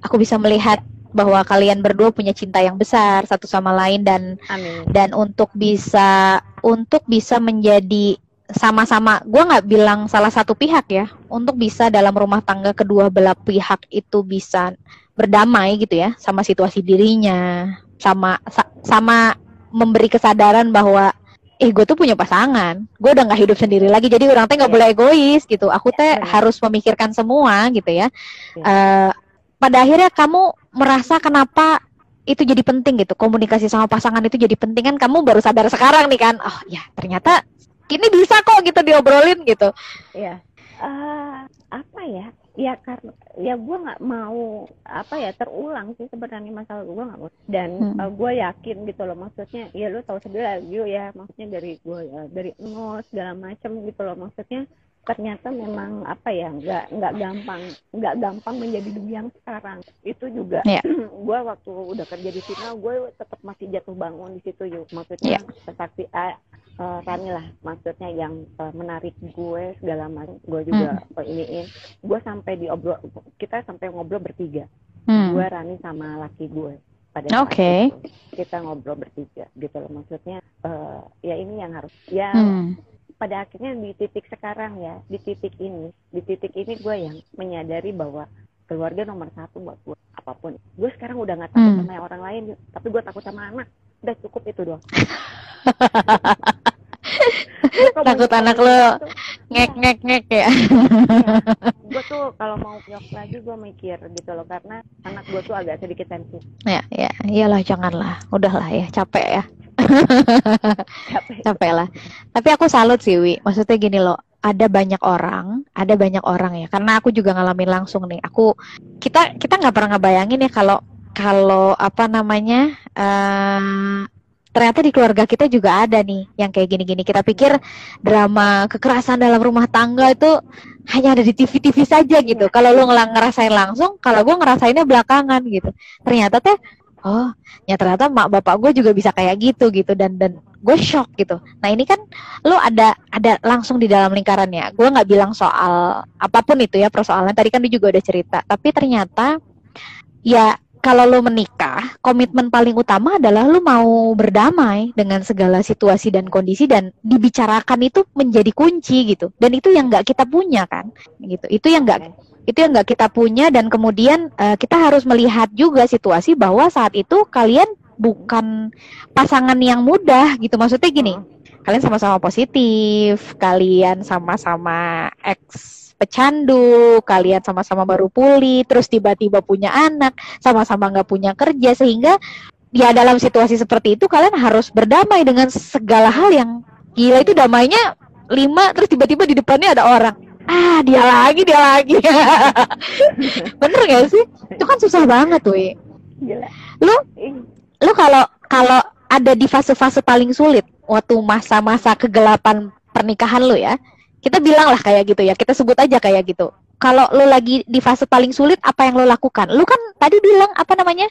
Aku bisa melihat bahwa kalian berdua punya cinta yang besar satu sama lain dan Amin. dan untuk bisa untuk bisa menjadi sama-sama gue nggak bilang salah satu pihak ya untuk bisa dalam rumah tangga kedua belah pihak itu bisa berdamai gitu ya sama situasi dirinya sama sa- sama memberi kesadaran bahwa eh gue tuh punya pasangan gue udah nggak hidup sendiri lagi jadi orang teh nggak Iya. boleh egois gitu aku teh benar. harus memikirkan semua gitu ya Iya. Eh, pada akhirnya kamu merasa kenapa itu jadi penting gitu komunikasi sama pasangan itu jadi penting kan kamu baru sadar sekarang nih kan oh ya ternyata ini bisa kok gitu diobrolin gitu Iya. Eh, apa ya? Ya karena ya gue nggak mau apa ya terulang sih sebenarnya masalah gue nggak mau. Dan Hmm. gue yakin gitu loh maksudnya ya lu tahu sendiri lah ya maksudnya dari gue ya, dari nol segala macam gitu loh. Maksudnya ternyata memang apa ya nggak nggak gampang nggak gampang menjadi dunia yang sekarang. Itu juga Iya. gue waktu udah kerja di sini gue tetap masih jatuh bangun di situ yuk. Maksudnya seperti eh, eh, Rani lah maksudnya yang eh, menarik gue segala macam gue juga Hmm. eh, iniin gue sampai diobrol kita sampai ngobrol bertiga Hmm. gue Rani sama laki gue pada saat Oke. itu. kita ngobrol bertiga gitu loh maksudnya eh, ya ini yang harus ya Hmm. pada akhirnya di titik sekarang ya di titik ini di titik ini gue yang menyadari bahwa keluarga nomor satu buat gue apa pun gue sekarang udah nggak takut Hmm. sama orang lain tapi gue takut sama anak udah cukup itu doang Takut anak lo ngek ngek ngek ya. gue tuh kalau mau nyok lagi gue mikir gitu loh karena anak gue tuh agak sedikit sensitif. Ya, ya, iyalah janganlah. Udahlah ya, capek ya. Capek. capek lah. Tapi aku salut sih, Wi. Maksudnya gini loh, ada banyak orang, ada banyak orang ya. Karena aku juga ngalamin langsung nih. Aku kita kita nggak pernah ngebayangin ya kalau kalau apa namanya eh ternyata di keluarga kita juga ada nih yang kayak gini-gini. Kita pikir drama kekerasan dalam rumah tangga itu hanya ada di TV-TV saja gitu. Kalau lu ngelang ngerasain langsung, kalau gue ngerasainnya belakangan gitu. Ternyata teh, oh, ya ternyata mak bapak gue juga bisa kayak gitu gitu dan dan gue shock gitu. Nah ini kan lu ada ada langsung di dalam lingkarannya. Gue nggak bilang soal apa pun itu ya persoalan. Tadi kan dia juga udah cerita. Tapi ternyata ya kalau lo menikah, komitmen paling utama adalah lo mau berdamai dengan segala situasi dan kondisi dan dibicarakan itu menjadi kunci gitu. Dan itu yang nggak kita punya kan, gitu. Itu yang nggak itu yang nggak kita punya dan kemudian uh, kita harus melihat juga situasi bahwa saat itu kalian bukan pasangan yang mudah gitu. Maksudnya gini, kalian sama-sama positif, kalian sama-sama eks pecandu, kalian sama-sama baru pulih, terus tiba-tiba punya anak, sama-sama nggak punya kerja, sehingga ya dalam situasi seperti itu kalian harus berdamai dengan segala hal yang gila itu damainya lima, terus tiba-tiba di depannya ada orang. Ah, dia lagi, dia lagi. Bener gak sih? Itu kan susah banget tuh. Gila. Lu, lu kalau kalau ada di fase-fase paling sulit waktu masa-masa kegelapan pernikahan lu ya, kita bilang lah kayak gitu ya kita sebut aja kayak gitu. Kalau lo lagi di fase paling sulit apa yang lo lakukan? Lo kan tadi bilang apa namanya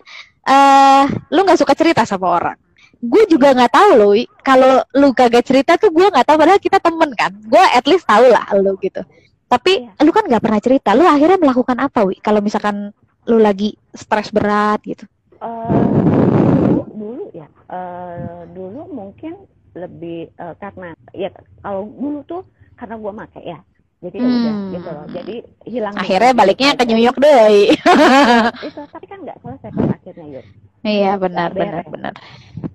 uh, lo nggak suka cerita sama orang. Gue juga nggak tahu lo kalau lo kagak cerita tuh gue nggak tahu padahal kita temen kan. Gue at least tahu lah lo gitu. Tapi yeah. lo kan nggak pernah cerita. Lo akhirnya melakukan apa wi? Kalau misalkan lo lagi stres berat gitu. Uh, dulu, dulu ya. Uh, dulu mungkin lebih uh, karena ya kalau dulu tuh karena gue make ya. Jadi ya hmm. udah gitu loh. Jadi hilang akhirnya baliknya ke New York deh. Itu tapi kan nggak selesai kan akhirnya yuk. Iya benar benar benar.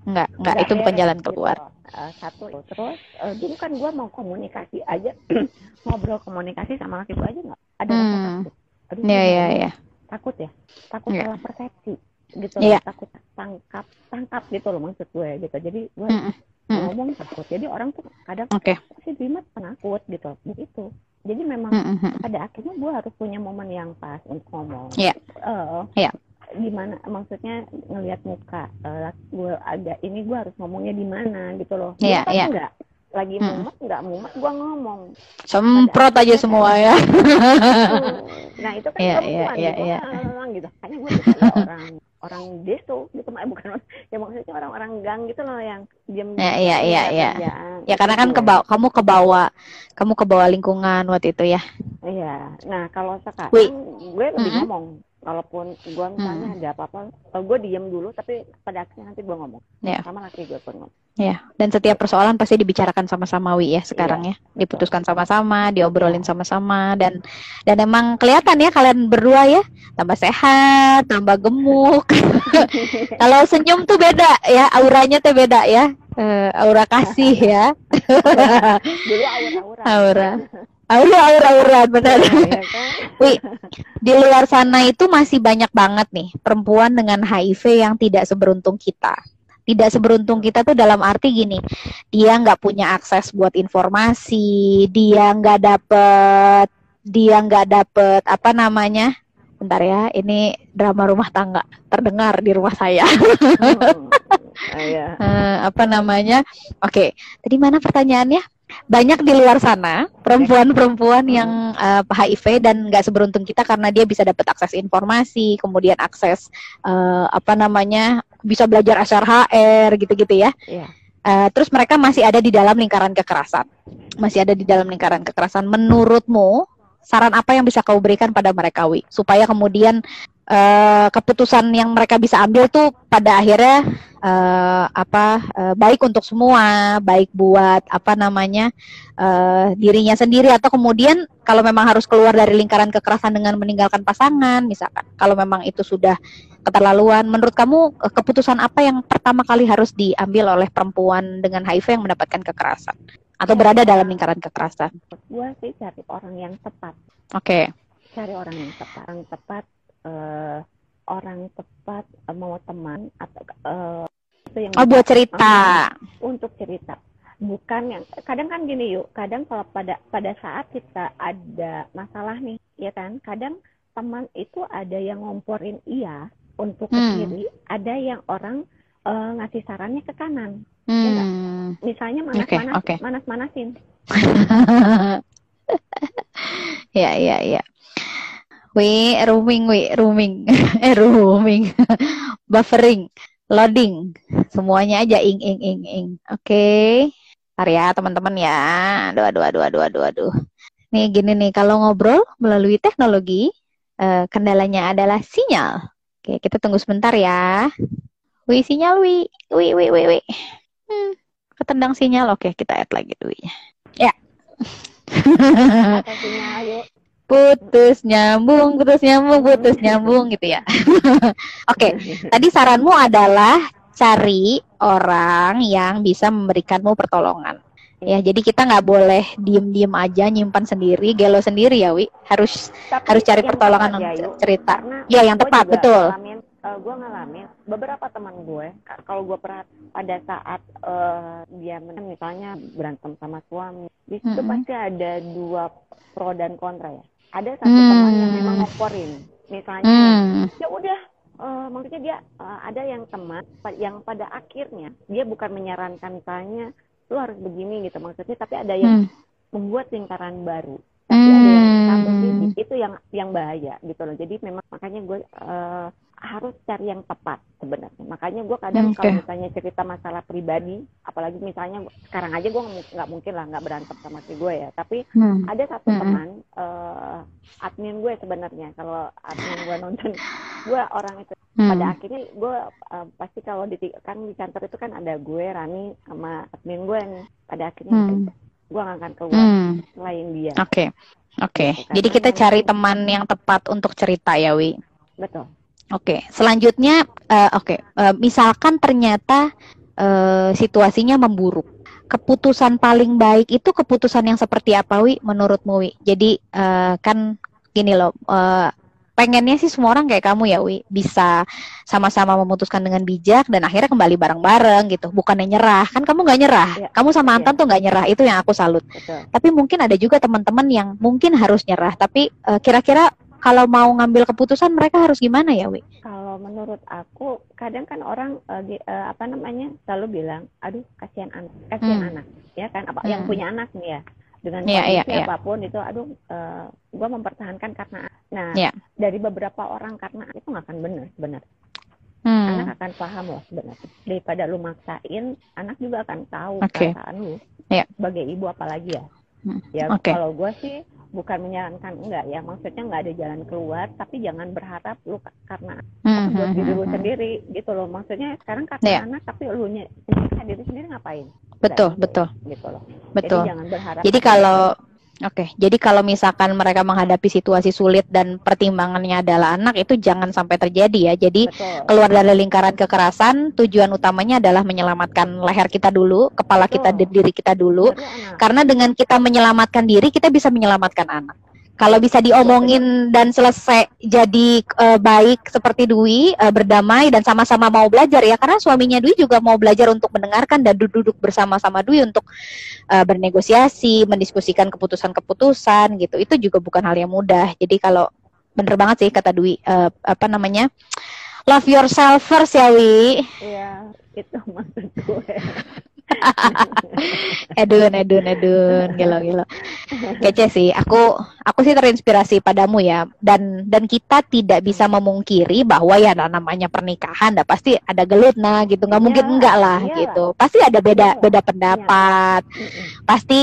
Nggak nggak itu bukan jalan gitu. keluar. gitu. uh, satu terus uh, dulu kan gue mau komunikasi aja ngobrol komunikasi sama laki gue aja nggak ada hmm. takut Aduh, ya ya ya takut ya? Takut yeah. salah persepsi gitu yeah. takut tangkap tangkap gitu loh maksud gue gitu. Jadi gue mm hmm. ngomong takut jadi orang tuh kadang okay. si Bima penakut gitu begitu jadi memang hmm. pada akhirnya gue harus punya momen yang pas untuk ngomong yeah. uh, yeah. gimana maksudnya ngelihat muka uh, gue agak ini gue harus ngomongnya di mana gitu loh yeah, yeah. enggak lagi hmm. mumet nggak mumet gue ngomong. Semprot aja semua ya. nah itu kan yeah, perempuan yeah, yeah, gitu yeah. gitu. Hanya gue orang orang deso gitu. Mah bukan ya maksudnya orang-orang gang gitu loh yang diam ya iya iya iya. ya karena kan kebawa kamu kebawa kamu kebawa lingkungan waktu itu ya. Iya. Nah kalau sekarang gue lebih mm -hmm. ngomong walaupun gue misalnya hmm. ada apa-apa gue diem dulu tapi pada akhirnya nanti gue ngomong. Yeah. sama laki gue pun ngomong. Ya dan setiap persoalan pasti dibicarakan sama-sama wi ya sekarang yeah. ya. diputuskan sama-sama diobrolin sama-sama dan dan emang kelihatan ya kalian berdua ya. Tambah sehat tambah gemuk. Kalau senyum tuh beda ya. Auranya tuh beda ya. Uh, aura kasih ya. Dulu aura-aura. Aura aura aura aura benar ya, kan? Wih, di luar sana itu masih banyak banget nih perempuan dengan HIV yang tidak seberuntung kita tidak seberuntung kita tuh dalam arti gini dia nggak punya akses buat informasi dia nggak dapet dia nggak dapet apa namanya bentar ya ini drama rumah tangga terdengar di rumah saya hmm. uh, apa namanya oke okay. tadi mana pertanyaannya banyak di luar sana perempuan-perempuan yang uh, eh, HIV dan nggak seberuntung kita karena dia bisa dapat akses informasi, kemudian akses uh, apa namanya bisa belajar SRHR gitu-gitu ya. Yeah. Uh, terus mereka masih ada di dalam lingkaran kekerasan, masih ada di dalam lingkaran kekerasan. Menurutmu saran apa yang bisa kau berikan pada mereka, Wi, supaya kemudian uh, keputusan yang mereka bisa ambil tuh pada akhirnya uh, apa uh, baik untuk semua, baik buat apa namanya uh, dirinya sendiri atau kemudian kalau memang harus keluar dari lingkaran kekerasan dengan meninggalkan pasangan, misalkan kalau memang itu sudah keterlaluan, menurut kamu keputusan apa yang pertama kali harus diambil oleh perempuan dengan HIV yang mendapatkan kekerasan atau berada dalam lingkaran kekerasan? Gue sih cari orang yang tepat. Oke. Okay. Cari orang yang tepat, orang tepat uh, orang tepat uh, mau teman atau uh, itu yang oh buat cerita untuk cerita bukan yang kadang kan gini yuk kadang kalau pada pada saat kita ada masalah nih ya kan kadang teman itu ada yang ngomporin iya untuk ke hmm. kiri ada yang orang uh, ngasih sarannya ke kanan ya hmm. ya misalnya manas okay, manas okay. manas manasin ya ya ya Wi, roaming, wi, roaming, eh roaming, buffering, loading, semuanya aja ing, ing, ing, ing. Oke, okay. ya teman-teman ya. Aduh, aduh, aduh, aduh, aduh, aduh. Nih gini nih, kalau ngobrol melalui teknologi, uh, kendalanya adalah sinyal. Oke, kita tunggu sebentar ya. Wi, sinyal, wi, wi, wi, wi, wi. Hmm, ketendang sinyal. Oke, kita add lagi duitnya. Ya. sinyal, putus nyambung putus nyambung putus nyambung gitu ya. Oke okay. tadi saranmu adalah cari orang yang bisa memberikanmu pertolongan. Ya jadi kita nggak boleh diem diem aja nyimpan sendiri gelo sendiri ya wi. Harus Tapi harus cari pertolongan untuk cerita. Karena ya yang tepat betul. ngalamin, uh, eh, gue ngalamin beberapa teman gue kalau gue perhat pada saat uh, dia misalnya berantem sama suami di situ mm -hmm. pasti ada dua pro dan kontra ya ada satu hmm. teman yang memang ngoporin misalnya hmm. ya udah uh, maksudnya dia uh, ada yang teman yang pada akhirnya dia bukan menyarankan misalnya lu harus begini gitu maksudnya tapi ada yang hmm. membuat lingkaran baru tapi hmm. ada yang sisi itu yang yang bahaya gitu loh jadi memang makanya gue uh, harus cari yang tepat sebenarnya. Makanya gue kadang okay. kalau misalnya cerita masalah pribadi, apalagi misalnya sekarang aja gue nggak mungkin lah nggak berantem sama si gue ya. Tapi hmm. ada satu hmm. teman uh, admin gue sebenarnya. Kalau admin gue nonton, gue orang itu hmm. pada akhirnya gue uh, pasti kalau di kan di kantor itu kan ada gue, Rani sama admin gue nih. Pada akhirnya hmm. gue nggak akan keluar hmm. selain dia. Oke. Okay. Oke, okay. Gitu. jadi kita cari teman yang tepat untuk cerita ya, Wi. Betul. Oke, okay. selanjutnya, uh, oke, okay. uh, eh, misalkan ternyata uh, situasinya memburuk, keputusan paling baik itu keputusan yang seperti apa, Wi? Menurutmu, Wi? Jadi uh, kan gini loh, uh, pengennya sih semua orang kayak kamu ya, Wi, bisa sama-sama memutuskan dengan bijak dan akhirnya kembali bareng-bareng gitu, bukannya nyerah. Kan kamu nggak nyerah, ya. kamu sama Anton ya. tuh nggak nyerah, itu yang aku salut. Betul. Tapi mungkin ada juga teman-teman yang mungkin harus nyerah, tapi uh, kira-kira kalau mau ngambil keputusan mereka harus gimana ya, Wi? Kalau menurut aku, kadang kan orang uh, uh, apa namanya selalu bilang, aduh kasihan anak, kasihan hmm. anak, ya kan? Apa hmm. yang punya anak nih ya? dengan yeah, kondisi yeah, yeah. apa pun itu aduh uh, gue mempertahankan karena nah yeah. dari beberapa orang karena itu nggak akan benar benar hmm. anak akan paham loh sebenarnya daripada lu maksain anak juga akan tahu okay. perasaan lu yeah. sebagai ibu apalagi ya hmm. ya okay. kalau gue sih bukan menyarankan enggak ya maksudnya enggak ada jalan keluar tapi jangan berharap lu karena mm-hmm. buat diri lu sendiri gitu loh. Maksudnya sekarang karena yeah. anak tapi lu nya diri sendiri ngapain? Betul Dan, betul. gitu loh. Betul. jadi jangan berharap jadi kalau Oke, jadi kalau misalkan mereka menghadapi situasi sulit dan pertimbangannya adalah anak itu jangan sampai terjadi ya. Jadi Betul. keluar dari lingkaran kekerasan, tujuan utamanya adalah menyelamatkan leher kita dulu, kepala Betul. kita, diri kita dulu. Karena dengan kita menyelamatkan diri, kita bisa menyelamatkan anak kalau bisa diomongin dan selesai jadi uh, baik seperti Dwi uh, berdamai dan sama-sama mau belajar ya karena suaminya Dwi juga mau belajar untuk mendengarkan dan duduk-duduk bersama-sama Dwi untuk uh, bernegosiasi, mendiskusikan keputusan-keputusan gitu. Itu juga bukan hal yang mudah. Jadi kalau bener banget sih kata Dwi uh, apa namanya? Love yourself first ya Wi. Iya, itu maksud gue. edun, edun, edun, gelo, gelo. Kece sih. Aku, aku sih terinspirasi padamu ya. Dan dan kita tidak bisa memungkiri bahwa ya namanya pernikahan, dah pasti ada gelut nah gitu. Nggak ya, mungkin enggak lah iya. gitu. Pasti ada beda iya. beda pendapat. Ya. Pasti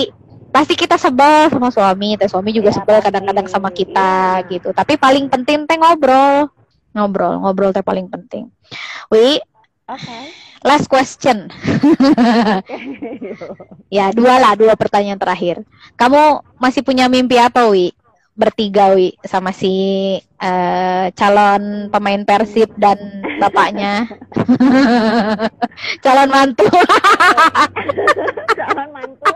pasti kita sebel sama suami, teh suami juga ya, sebel kadang-kadang sama kita ya. gitu. Tapi paling penting teh ngobrol ngobrol ngobrol teh paling penting Wi Oke. Last question. Ya dua lah dua pertanyaan terakhir. Kamu masih punya mimpi apa Wi? Bertiga Wi sama si eh, calon pemain Persib dan bapaknya. Calon mantu. Calon mantu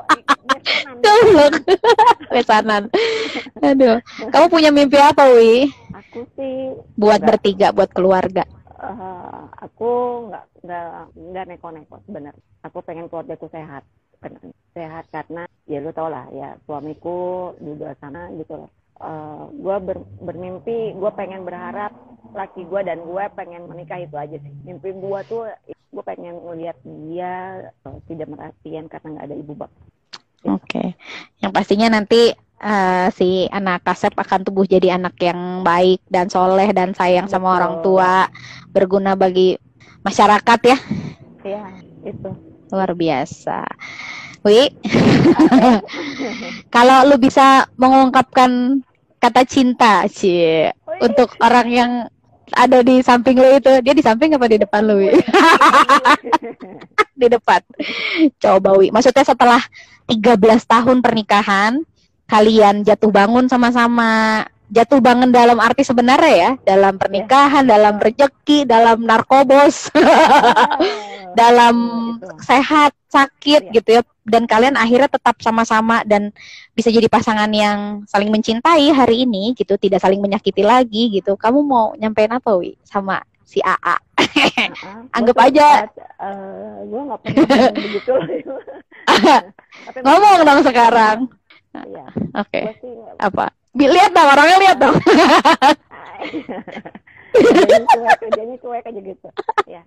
besanan. Aduh. Kamu punya mimpi apa Wi? Aku sih buat Enggak. bertiga buat keluarga. Eh, aku nggak nggak nggak neko-neko sebenarnya. Aku pengen keluargaku sehat. Sehat karena ya lu tau lah ya suamiku juga sana gitu loh. Eh, gue ber- bermimpi, gue pengen berharap laki gue dan gue pengen menikah itu aja sih. Mimpi gue tuh gue pengen ngelihat dia eh, tidak merhatian karena nggak ada ibu bapak. Oke, yang pastinya nanti eh, si anak kasep akan tumbuh jadi anak yang baik dan soleh dan sayang sama Betul. orang tua, berguna bagi masyarakat ya, Ya itu. luar biasa. Wi, kalau lu bisa mengungkapkan kata cinta, Ci, untuk orang yang ada di samping lu itu, dia di samping apa di depan lu, Wi? di depan. Coba Wi, maksudnya setelah 13 tahun pernikahan, kalian jatuh bangun sama-sama. Jatuh bangun dalam arti sebenarnya ya, dalam pernikahan, dalam rezeki, dalam narkobos, dalam Itu. sehat, sakit Iya. gitu ya. Dan kalian akhirnya tetap sama-sama dan bisa jadi pasangan yang saling mencintai hari ini gitu, tidak saling menyakiti lagi gitu. Kamu mau nyampein apa Wi sama si AA? Heeh. Anggap aja. saat, nggak pernah ngomong begitu Ngomong dong sekarang. Iya, Oke, nggak- apa? Lihat dong orangnya lihat dong. cuek, kerjanya cuek aja gitu. Ya,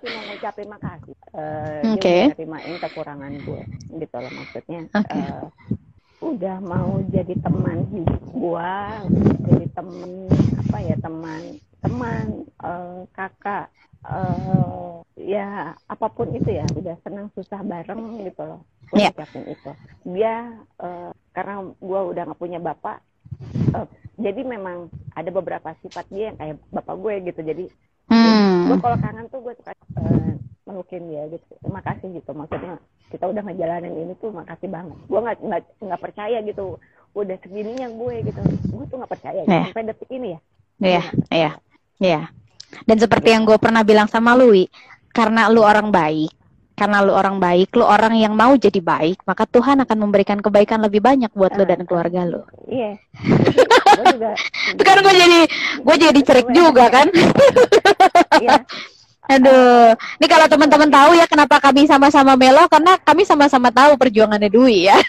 sih mau ngucapin makasih. Eh, Oke. Dia kekurangan gue, gitu loh maksudnya. Oke. eh, udah mau jadi teman hidup gua, jadi teman apa ya teman, teman, eh, kakak, eh, ya apa pun itu ya, udah senang susah bareng gitu loh. Ngucapin itu. Dia eh, karena gua udah nggak punya bapak, eh, jadi memang ada beberapa sifat dia yang kayak bapak gue gitu. Jadi gue Hmm. kalau kangen tuh gue suka eh, melukin dia gitu. Makasih gitu maksudnya kita udah ngejalanin ini tuh makasih banget. Gue nggak nggak nggak percaya gitu. Udah segininya gue gitu. Gue tuh nggak percaya gitu. Iya. sampai detik ini ya. Iya, iya, iya. Dan seperti yang gue pernah bilang sama Wi, karena lu orang baik, karena lu orang baik, lu orang yang mau jadi baik, maka Tuhan akan memberikan kebaikan lebih banyak buat lu dan keluarga lu. Iya. gue juga. Itu kan gue jadi gue jadi cerik juga kan. Iya. Aduh, ini kalau teman-teman tahu ya kenapa kami sama-sama melo karena kami sama-sama tahu perjuangannya Dwi ya.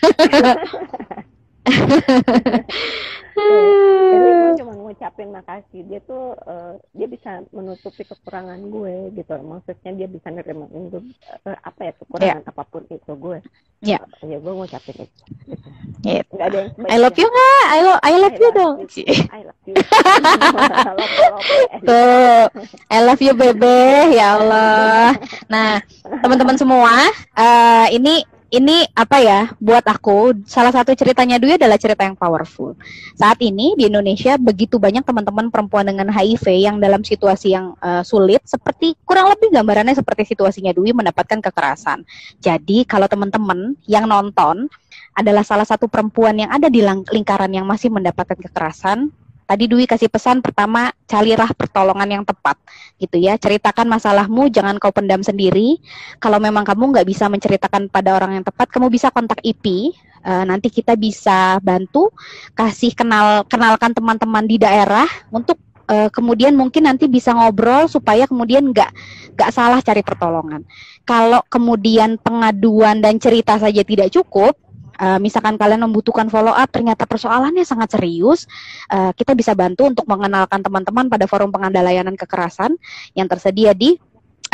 Jadi cuma ngucapin makasih. Dia tuh eh, dia bisa menutupi kekurangan gue gitu. Maksudnya dia bisa nerima itu eh, apa ya kekurangan apa pun itu gue. Iya. Ya gue ngucapin itu. Gitu. Gitu. Nggak ada yang I love you nggak? I love I love you dong. I love you. I love you. Tuh, I love you bebe, ya Allah. Nah, teman-teman semua, eh, ini ini apa ya? Buat aku, salah satu ceritanya Dwi adalah cerita yang powerful. Saat ini di Indonesia begitu banyak teman-teman perempuan dengan HIV yang dalam situasi yang eh, sulit, seperti kurang lebih gambarannya seperti situasinya Dwi mendapatkan kekerasan. Jadi kalau teman-teman yang nonton adalah salah satu perempuan yang ada di lingkaran yang masih mendapatkan kekerasan, Tadi Dwi kasih pesan pertama, carilah pertolongan yang tepat, gitu ya. Ceritakan masalahmu, jangan kau pendam sendiri. Kalau memang kamu nggak bisa menceritakan pada orang yang tepat, kamu bisa kontak IP. Eh, nanti kita bisa bantu, kasih kenal kenalkan teman-teman di daerah untuk eh, kemudian mungkin nanti bisa ngobrol supaya kemudian nggak nggak salah cari pertolongan. Kalau kemudian pengaduan dan cerita saja tidak cukup. Eh, misalkan kalian membutuhkan follow up, ternyata persoalannya sangat serius, eh, kita bisa bantu untuk mengenalkan teman-teman pada forum pengada layanan kekerasan yang tersedia di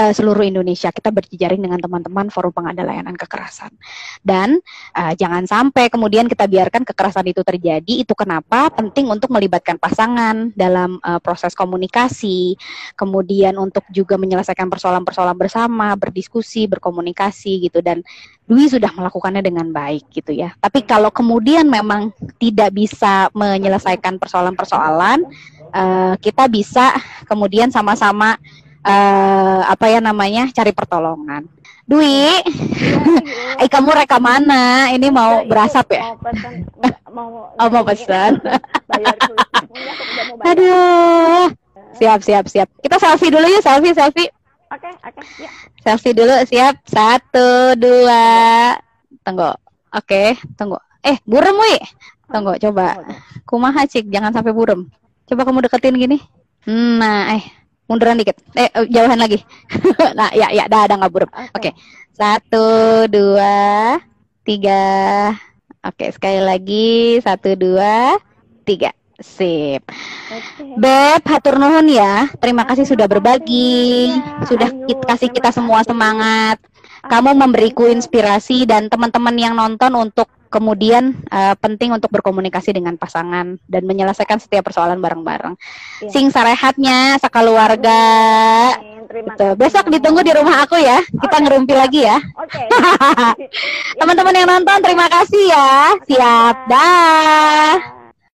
uh, seluruh Indonesia. Kita berjejaring dengan teman-teman Forum Pengada Layanan Kekerasan. Dan uh, jangan sampai kemudian kita biarkan kekerasan itu terjadi. Itu kenapa penting untuk melibatkan pasangan dalam uh, proses komunikasi, kemudian untuk juga menyelesaikan persoalan-persoalan bersama, berdiskusi, berkomunikasi gitu dan Dwi sudah melakukannya dengan baik gitu ya. Tapi kalau kemudian memang tidak bisa menyelesaikan persoalan-persoalan, uh, kita bisa kemudian sama-sama uh, apa ya namanya cari pertolongan. Dwi, eh kamu rekam mana? Ini mau berasap ya? Mau oh, mau pesan. Aduh. Siap, siap, siap. Kita selfie dulu ya, selfie, selfie. Oke, oke, ya. Selfie dulu, siap. Satu, dua. Tunggu. Oke, tunggu. Eh, burem, Wi. Tunggu, coba. Kumaha, Cik. Jangan sampai burem. Coba kamu deketin gini. Nah, eh munduran dikit. Eh, eh jauhan lagi. nah, ya, ya, dah, dah nggak buruk. Oke, okay. satu, dua, tiga. Oke, okay, sekali lagi satu, dua, tiga. Sip. Okay. Beb, hatur nuhun ya. Terima kasih sudah berbagi, ya, sudah ayo, kasih kita semua semangat. Kamu memberiku inspirasi dan teman-teman yang nonton untuk kemudian uh, penting untuk berkomunikasi dengan pasangan dan menyelesaikan setiap persoalan bareng-bareng. Ya. Sing sarehatnya sekeluarga. Gitu. Besok ditunggu di rumah aku ya. Kita okay. ngerumpi lagi ya. Oke. Okay. Teman-teman yang nonton terima kasih ya. Siap. Dah.